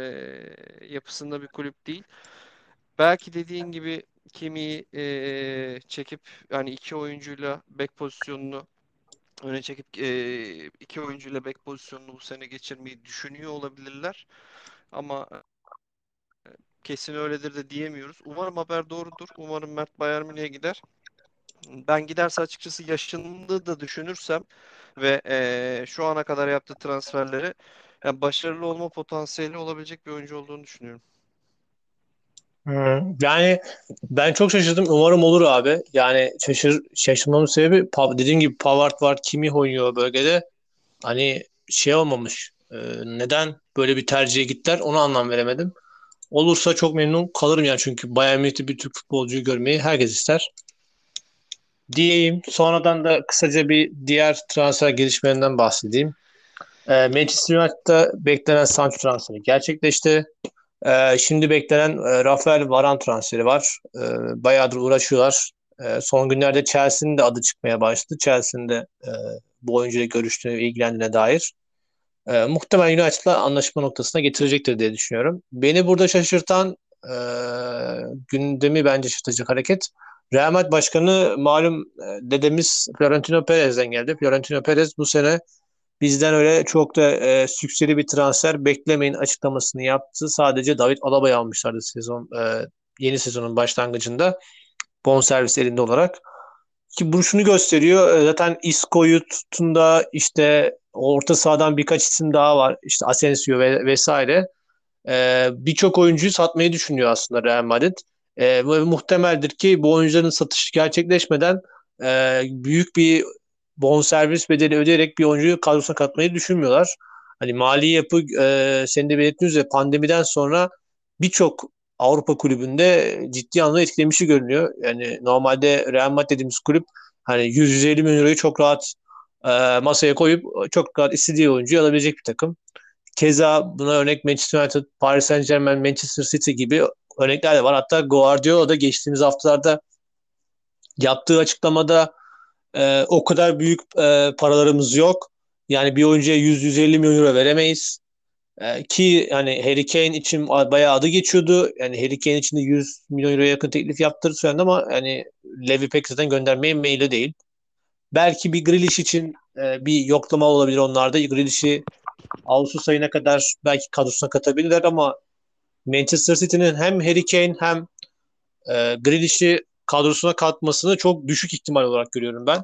yapısında bir kulüp değil. Belki dediğin gibi Kimi'yi e, çekip yani iki oyuncuyla bek pozisyonunu öne çekip e, iki oyuncuyla bek pozisyonunu bu sene geçirmeyi düşünüyor olabilirler. Ama e, kesin öyledir de diyemiyoruz. Umarım haber doğrudur. Umarım Mert Bayern Münih'e gider. Ben giderse açıkçası yaşını da düşünürsem ve e, şu ana kadar yaptığı transferleri yani başarılı olma potansiyeli olabilecek bir oyuncu olduğunu düşünüyorum. Yani ben çok şaşırdım. Umarım olur abi. Yani şaşır şaşırmamın sebebi dediğim gibi Pavard var, Kimi oynuyor bölgede. Hani şey olmamış. Ee, neden böyle bir tercihe gittiler onu anlam veremedim. Olursa çok memnun kalırım yani çünkü Bayern Münih'te bir Türk futbolcuyu görmeyi herkes ister. Diyeyim. Sonradan da kısaca bir diğer transfer gelişmelerinden bahsedeyim. Ee, Manchester United'da beklenen Sancho transferi gerçekleşti. Ee, şimdi beklenen e, Rafael Varane transferi var. Ee, bayağıdır uğraşıyorlar. Ee, son günlerde Chelsea'nin de adı çıkmaya başladı. Chelsea'nin de e, bu oyuncuyla görüştüğüne, ilgilendiğine dair. Ee, muhtemelen United'la anlaşma noktasına getirecektir diye düşünüyorum. Beni burada şaşırtan e, gündemi bence şaşırtacak hareket Real Madrid Başkanı malum e, dedemiz Florentino Perez'den geldi. Florentino Perez bu sene bizden öyle çok da e, sükseli bir transfer beklemeyin açıklamasını yaptı. Sadece David Alaba'yı almışlardı sezon e, yeni sezonun başlangıcında bonservis elinde olarak. Ki bu şunu gösteriyor. E, zaten Isco'yu tutun da işte orta sahadan birkaç isim daha var. İşte Asensio ve vesaire. E, Birçok oyuncuyu satmayı düşünüyor aslında Real Madrid. E, muhtemeldir ki bu oyuncuların satışı gerçekleşmeden e, büyük bir bonservis bedeli ödeyerek bir oyuncuyu kadrosuna katmayı düşünmüyorlar. Hani mali yapı e, senin de belirttiğiniz üzere pandemiden sonra birçok Avrupa kulübünde ciddi anlamda etkilemişi görünüyor. Yani normalde Real Madrid dediğimiz kulüp hani 100-150 milyon euroyu çok rahat e, masaya koyup çok rahat istediği oyuncuyu alabilecek bir takım. Keza buna örnek Manchester United, Paris Saint Germain, Manchester City gibi örnekler de var. Hatta Guardiola da geçtiğimiz haftalarda yaptığı açıklamada e, o kadar büyük e, paralarımız yok. Yani bir oyuncuya 100-150 milyon euro veremeyiz. E, ki yani Harry Kane için bayağı adı geçiyordu. Yani Harry Kane için de 100 milyon euroya yakın teklif yaptırdı söylendi ama yani Levi pek zaten göndermeye meyilli değil. Belki bir Grealish için e, bir yoklama olabilir onlarda. Grealish'i Ağustos ayına kadar belki kadrosuna katabilirler ama Manchester City'nin hem Harry Kane hem e, Grealish'i kadrosuna katmasını çok düşük ihtimal olarak görüyorum ben.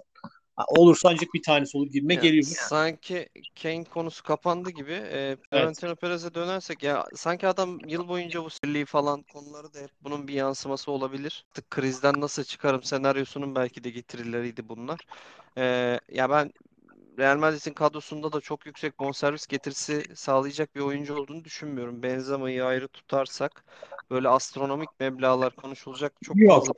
Olursa ancak bir tanesi olur gibime Yani geliyor. sanki Kane konusu kapandı gibi. E, Florentino Perez'e dönersek ya sanki adam yıl boyunca bu sirliği falan konuları da hep bunun bir yansıması olabilir. Artık krizden nasıl çıkarım senaryosunun belki de getirileriydi bunlar. E, ya ben Real Madrid'in kadrosunda da çok yüksek bonservis getirisi sağlayacak bir oyuncu olduğunu düşünmüyorum. Benzema'yı ayrı tutarsak böyle astronomik meblağlar konuşulacak çok Yok. fazla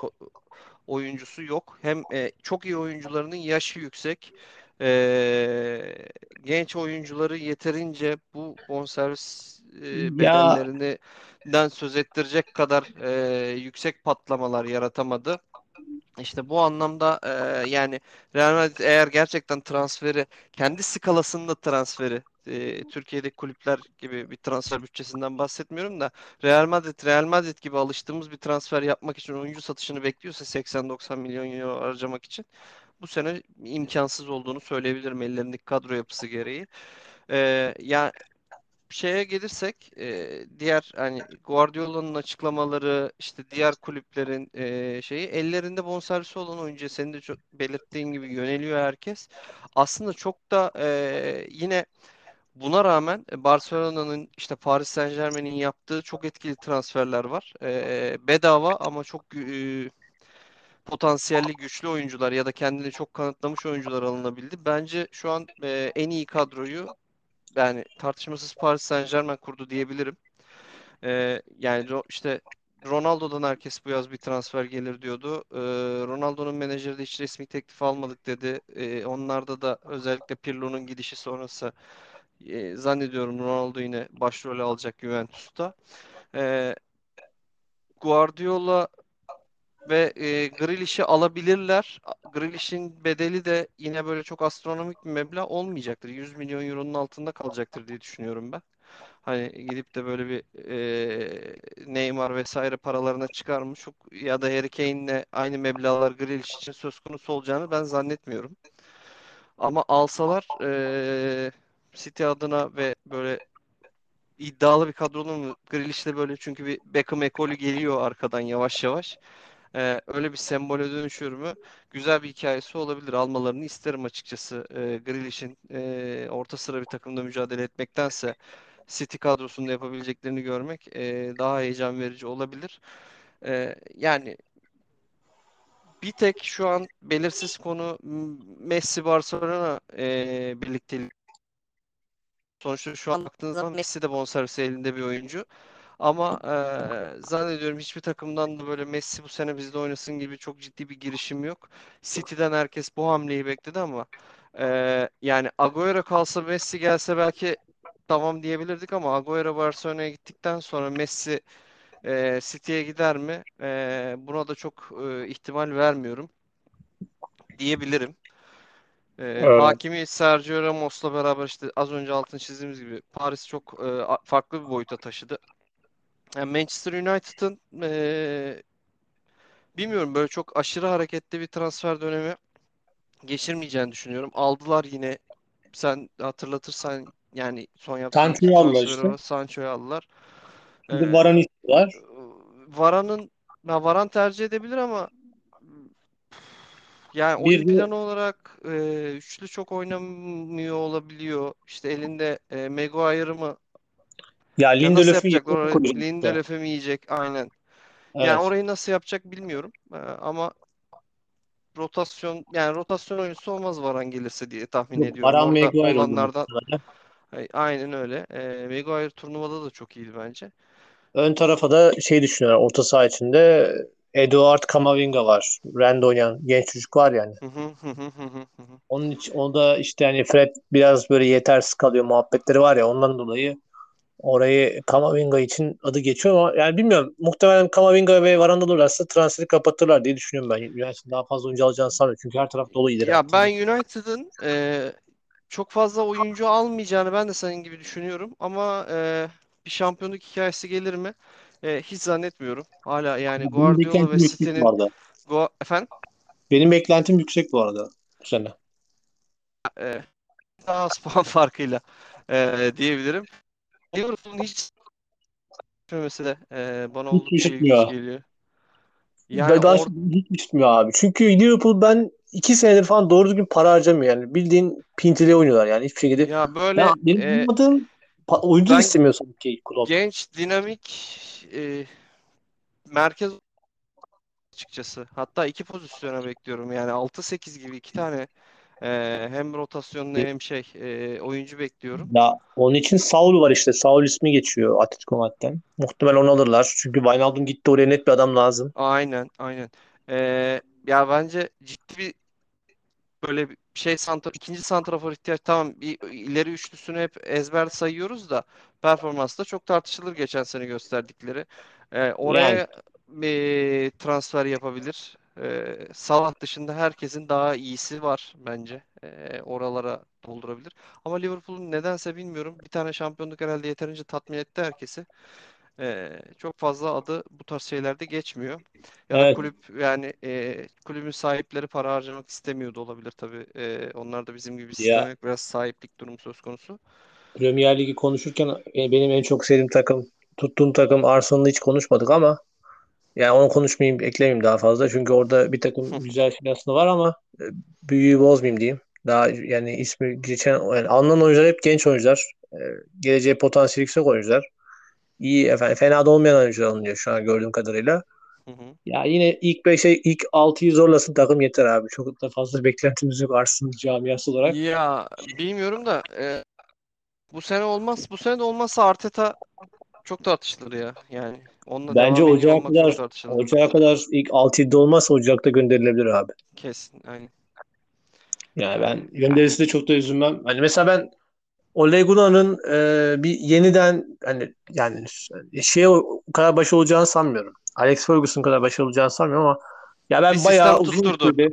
oyuncusu yok. Hem e, çok iyi oyuncularının yaşı yüksek. E, genç oyuncuları yeterince bu bonservis e, Ya bedellerinden söz ettirecek kadar e, yüksek patlamalar yaratamadı. İşte bu anlamda e, yani Real Madrid eğer gerçekten transferi kendi skalasında transferi e, Türkiye'deki kulüpler gibi bir transfer bütçesinden bahsetmiyorum da Real Madrid Real Madrid gibi alıştığımız bir transfer yapmak için oyuncu satışını bekliyorsa 80-90 milyon euro harcamak için bu sene imkansız olduğunu söyleyebilirim ellerindeki kadro yapısı gereği. E, yani şeye gelirsek e, diğer hani Guardiola'nın açıklamaları işte diğer kulüplerin e, şeyi ellerinde bonservisi olan oyuncuya senin de çok belirttiğin gibi yöneliyor herkes. Aslında çok da e, yine buna rağmen Barcelona'nın işte Paris Saint-Germain'in yaptığı çok etkili transferler var. E, bedava ama çok e, potansiyelli güçlü oyuncular ya da kendini çok kanıtlamış oyuncular alınabildi. Bence şu an e, en iyi kadroyu yani tartışmasız Paris Saint-Germain kurdu diyebilirim. Ee, yani işte Ronaldo'dan herkes bu yaz bir transfer gelir diyordu. Ee, Ronaldo'nun menajeri de hiç resmi teklif almadık dedi. Ee, onlarda da özellikle Pirlo'nun gidişi sonrası e, zannediyorum Ronaldo yine başrolü alacak Juventus'ta. Ee, Guardiola ve e, Grealish'i alabilirler. Grealish'in bedeli de yine böyle çok astronomik bir meblağ olmayacaktır. 100 milyon euronun altında kalacaktır diye düşünüyorum ben. Hani gidip de böyle bir e, Neymar vesaire paralarına çıkarmış ya da Harry Kane'le aynı meblağlar Grealish için söz konusu olacağını ben zannetmiyorum. Ama alsalar e, City adına ve böyle iddialı bir kadronun? Grealish'le böyle çünkü bir Beckham ekolü geliyor arkadan yavaş yavaş. Ee, öyle bir sembole dönüşür mü? Güzel bir hikayesi olabilir. Almalarını isterim açıkçası. Ee, Grealish'in e, orta sıra bir takımda mücadele etmektense City kadrosunda yapabileceklerini görmek e, daha heyecan verici olabilir. E, yani bir tek şu an belirsiz konu Messi Barcelona e, birlikteliği. Sonuçta şu an baktığınız zaman Messi de bonservisi elinde bir oyuncu. Ama e, zannediyorum hiçbir takımdan da böyle Messi bu sene bizde oynasın gibi çok ciddi bir girişim yok. City'den herkes bu hamleyi bekledi ama e, yani Agüero kalsa Messi gelse belki tamam diyebilirdik ama Agüero Barcelona'ya gittikten sonra Messi e, City'ye gider mi? E, buna da çok e, ihtimal vermiyorum diyebilirim. E, Evet. Hakimi Sergio Ramos'la beraber işte az önce altını çizdiğimiz gibi Paris çok e, farklı bir boyuta taşıdı. Yani Manchester United'ın e, bilmiyorum böyle çok aşırı hareketli bir transfer dönemi geçirmeyeceğini düşünüyorum. Aldılar yine sen hatırlatırsan yani son yaptığı Sancho'yu aldılar işte. Sancho'yu aldılar. Ee, Varane istiyorlar. Varan'ın ya Varan tercih edebilir ama yani Bir oyun planı olarak e, üçlü çok oynamıyor olabiliyor. İşte elinde e, Maguire'ı mı ya ya nasıl Lindelöf'ün yapacaklar yerine orayı koyacak işte. Lindelöf'ü mi yiyecek aynen. Yani Evet. orayı nasıl yapacak bilmiyorum. Ee, ama rotasyon yani rotasyon oyuncusu olmaz Varan gelirse diye tahmin Yok, ediyorum. Varane Orada Maguire oldu olanlardan. Ay- aynen öyle. Ee, Maguire turnuvada da çok iyiydi bence. Ön tarafa da şey düşünüyorlar. Orta saha içinde Eduard Camavinga var. Rennes oynayan genç çocuk var yani. Hı hı hı hı hı hı hı. Onun için o da işte hani Fred biraz böyle yetersiz kalıyor muhabbetleri var ya ondan dolayı orayı Camavinga için adı geçiyor ama yani bilmiyorum. Muhtemelen Camavinga ve Varanda olurlarsa transferi kapatırlar diye düşünüyorum ben. United daha fazla oyuncu alacağını sanmıyorum. Çünkü her taraf dolu ileri Ya hattında. ben United'ın e, çok fazla oyuncu almayacağını ben de senin gibi düşünüyorum ama e, bir şampiyonluk hikayesi gelir mi? E, hiç zannetmiyorum. Hala yani Benim Guardiola ve City'nin. Gua- efendim Benim beklentim yüksek bu arada bu sene. e, daha az puan farkıyla e, diyebilirim. Liverpool'un hiç de e, bana Hiç oldukça ilginç geliyor. Yani Ben, ben or hiç üşütmüyor abi. Çünkü Liverpool ben iki senedir falan doğru düzgün para harcamıyor yani. Bildiğin pintili oynuyorlar yani hiçbir şekilde. ya Ben böyle benim e, anlamadığım pa- oyuncu ben istemiyor sanki Klopp. genç dinamik e, merkez açıkçası. Hatta iki pozisyona bekliyorum. Yani 6-8 gibi iki tane e, hem rotasyonlu hem şey e, oyuncu bekliyorum. Ya onun için Saul var işte. Saul ismi geçiyor Atletico Madrid'den. Muhtemelen onu alırlar. Çünkü Wijnaldum gitti oraya net bir adam lazım. Aynen, aynen. E, ya bence ciddi bir böyle bir şey santra, ikinci santrafor ihtiyaç tamam bir ileri üçlüsünü hep ezber sayıyoruz da performans da çok tartışılır geçen sene gösterdikleri. E, Yani oraya bir transfer yapabilir. E, Salah dışında herkesin daha iyisi var bence. E, oralara doldurabilir. Ama Liverpool'un nedense bilmiyorum. Bir tane şampiyonluk herhalde yeterince tatmin etti herkesi. E, çok fazla adı bu tarz şeylerde geçmiyor. Ya da evet kulüp yani e, kulübün sahipleri para harcamak istemiyor da olabilir tabii. E, onlar da bizim gibi sistem ya yok. Biraz sahiplik durumu söz konusu. Premier Ligi konuşurken e, benim en çok sevdiğim takım, tuttuğum takım Arsenal'ı hiç konuşmadık ama yani onu konuşmayayım, eklemeyeyim daha fazla. Çünkü orada bir takım güzel şey aslında var ama e, büyüyü bozmayayım diyeyim. Daha yani ismi geçen yani alınan oyuncular hep genç oyuncular. E, geleceğe potansiyeli yüksek oyuncular. İyi efendim fena da olmayan oyuncular alınıyor şu an gördüğüm kadarıyla. Hı hı. Ya yine ilk 5'e ilk 6'yı zorlasın takım yeter abi. Çok da fazla beklentimiz yok Arsenal camiası olarak. Ya bilmiyorum da e, bu sene olmaz. Bu sene de olmazsa Arteta çok tartışılır ya. Yani onunla Bence devam ediyor ocağa olmak çok kadar tartışılır. ocağa kadar ilk 6-7'de olmazsa Ocak'ta gönderilebilir abi. Kesin. Aynen. Yani ben gönderisi de çok da üzülmem. Hani mesela ben Ole Gunnar'ın e, bir yeniden hani yani şey o kadar başarılı olacağını sanmıyorum. Alex Ferguson kadar başarılı olacağını sanmıyorum ama ya bir ben sistem bayağı uzun tutturdu. süreli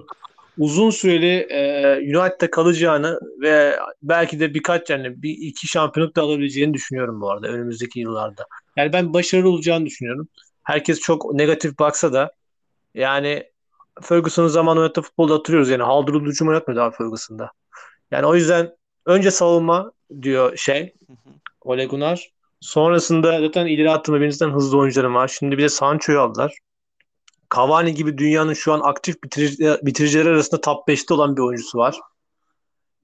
uzun süreli e, United'da kalacağını ve belki de birkaç yani bir iki şampiyonluk da alabileceğini düşünüyorum bu arada önümüzdeki yıllarda. Yani ben başarılı olacağını düşünüyorum. Herkes çok negatif baksa da yani Ferguson'un zamanı oynattığı futbolda hatırlıyoruz yani haldırılı hücum oynatmıyordu abi Ferguson'da. Yani o yüzden önce savunma diyor şey. Ole Gunnar. Sonrasında zaten ileri attığında birinizden hızlı oyuncularım var. Şimdi bir de Sancho'yu aldılar. Cavani gibi dünyanın şu an aktif bitirici, bitiricileri arasında top 5'te olan bir oyuncusu var.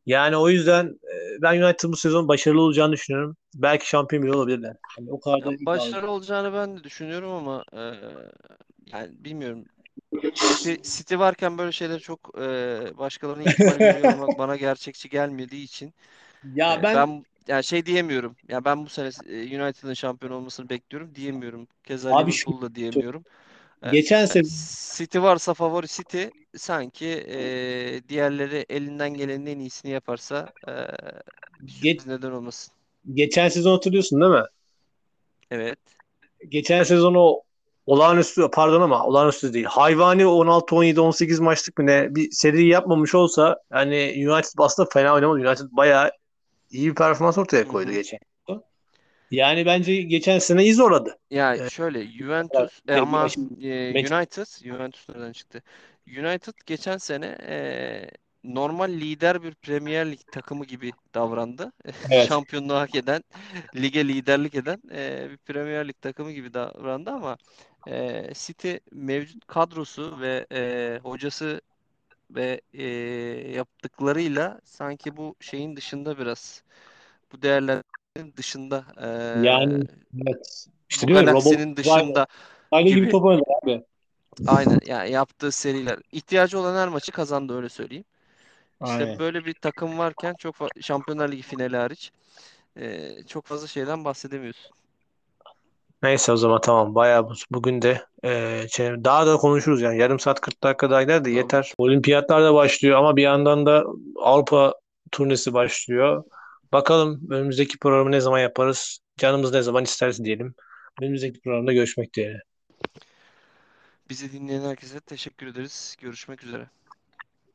Yani o yüzden e, ben United bu sezon başarılı olacağını düşünüyorum. Belki şampiyon bile olabilirler. Yani o kadar da başarılı olacağını ben de düşünüyorum ama e, yani bilmiyorum. City, City varken böyle şeyleri çok e, başkalarının ihtimalini bana gerçekçi gelmediği için Ya e, ben ben yani şey diyemiyorum. Ya ben bu sene e, United'ın şampiyon olmasını bekliyorum diyemiyorum. Keza Liverpool'da diyemiyorum. E, geçen e, sezon City varsa favori City sanki e, diğerleri elinden gelenin en iyisini yaparsa e, geç, neden olmasın. geçen sezon hatırlıyorsun değil mi? Evet. Geçen sezon o olağanüstü pardon ama olağanüstü değil. Hayvani 16 17 18 maçlık mı ne bir seri yapmamış olsa hani United aslında fena oynamadı. United bayağı iyi bir performans ortaya koydu hı. geçen. Yani bence geçen sene iyi zorladı. Ya Evet. şöyle Juventus e, ama e, United Juventus nereden çıktı? United geçen sene e, normal lider bir Premier Lig takımı gibi davrandı. Evet. Şampiyonluğu hak eden, lige liderlik eden e, bir Premier Lig takımı gibi davrandı ama e, City mevcut kadrosu ve e, hocası ve e, yaptıklarıyla sanki bu şeyin dışında biraz bu değerlerin dışında e, Yani evet. İşte bu galaksinin robot- dışında Aynı gibi gibi. top oynadı abi. Aynen yani yaptığı seriler. ihtiyacı olan her maçı kazandı öyle söyleyeyim. İşte Aynen. böyle bir takım varken çok Şampiyonlar Ligi finali hariç e, çok fazla şeyden bahsedemiyorsun. Neyse o zaman tamam. Bayağı bu- bugün de e, şey- daha da konuşuruz yani. Yarım saat 40 dakika daha gider de yeter. Olimpiyatlar da başlıyor ama bir yandan da Avrupa turnesi başlıyor. Bakalım önümüzdeki programı ne zaman yaparız? Canımız ne zaman isterse diyelim. Önümüzdeki programda görüşmek dileğiyle. Bizi dinleyen herkese teşekkür ederiz. Görüşmek üzere.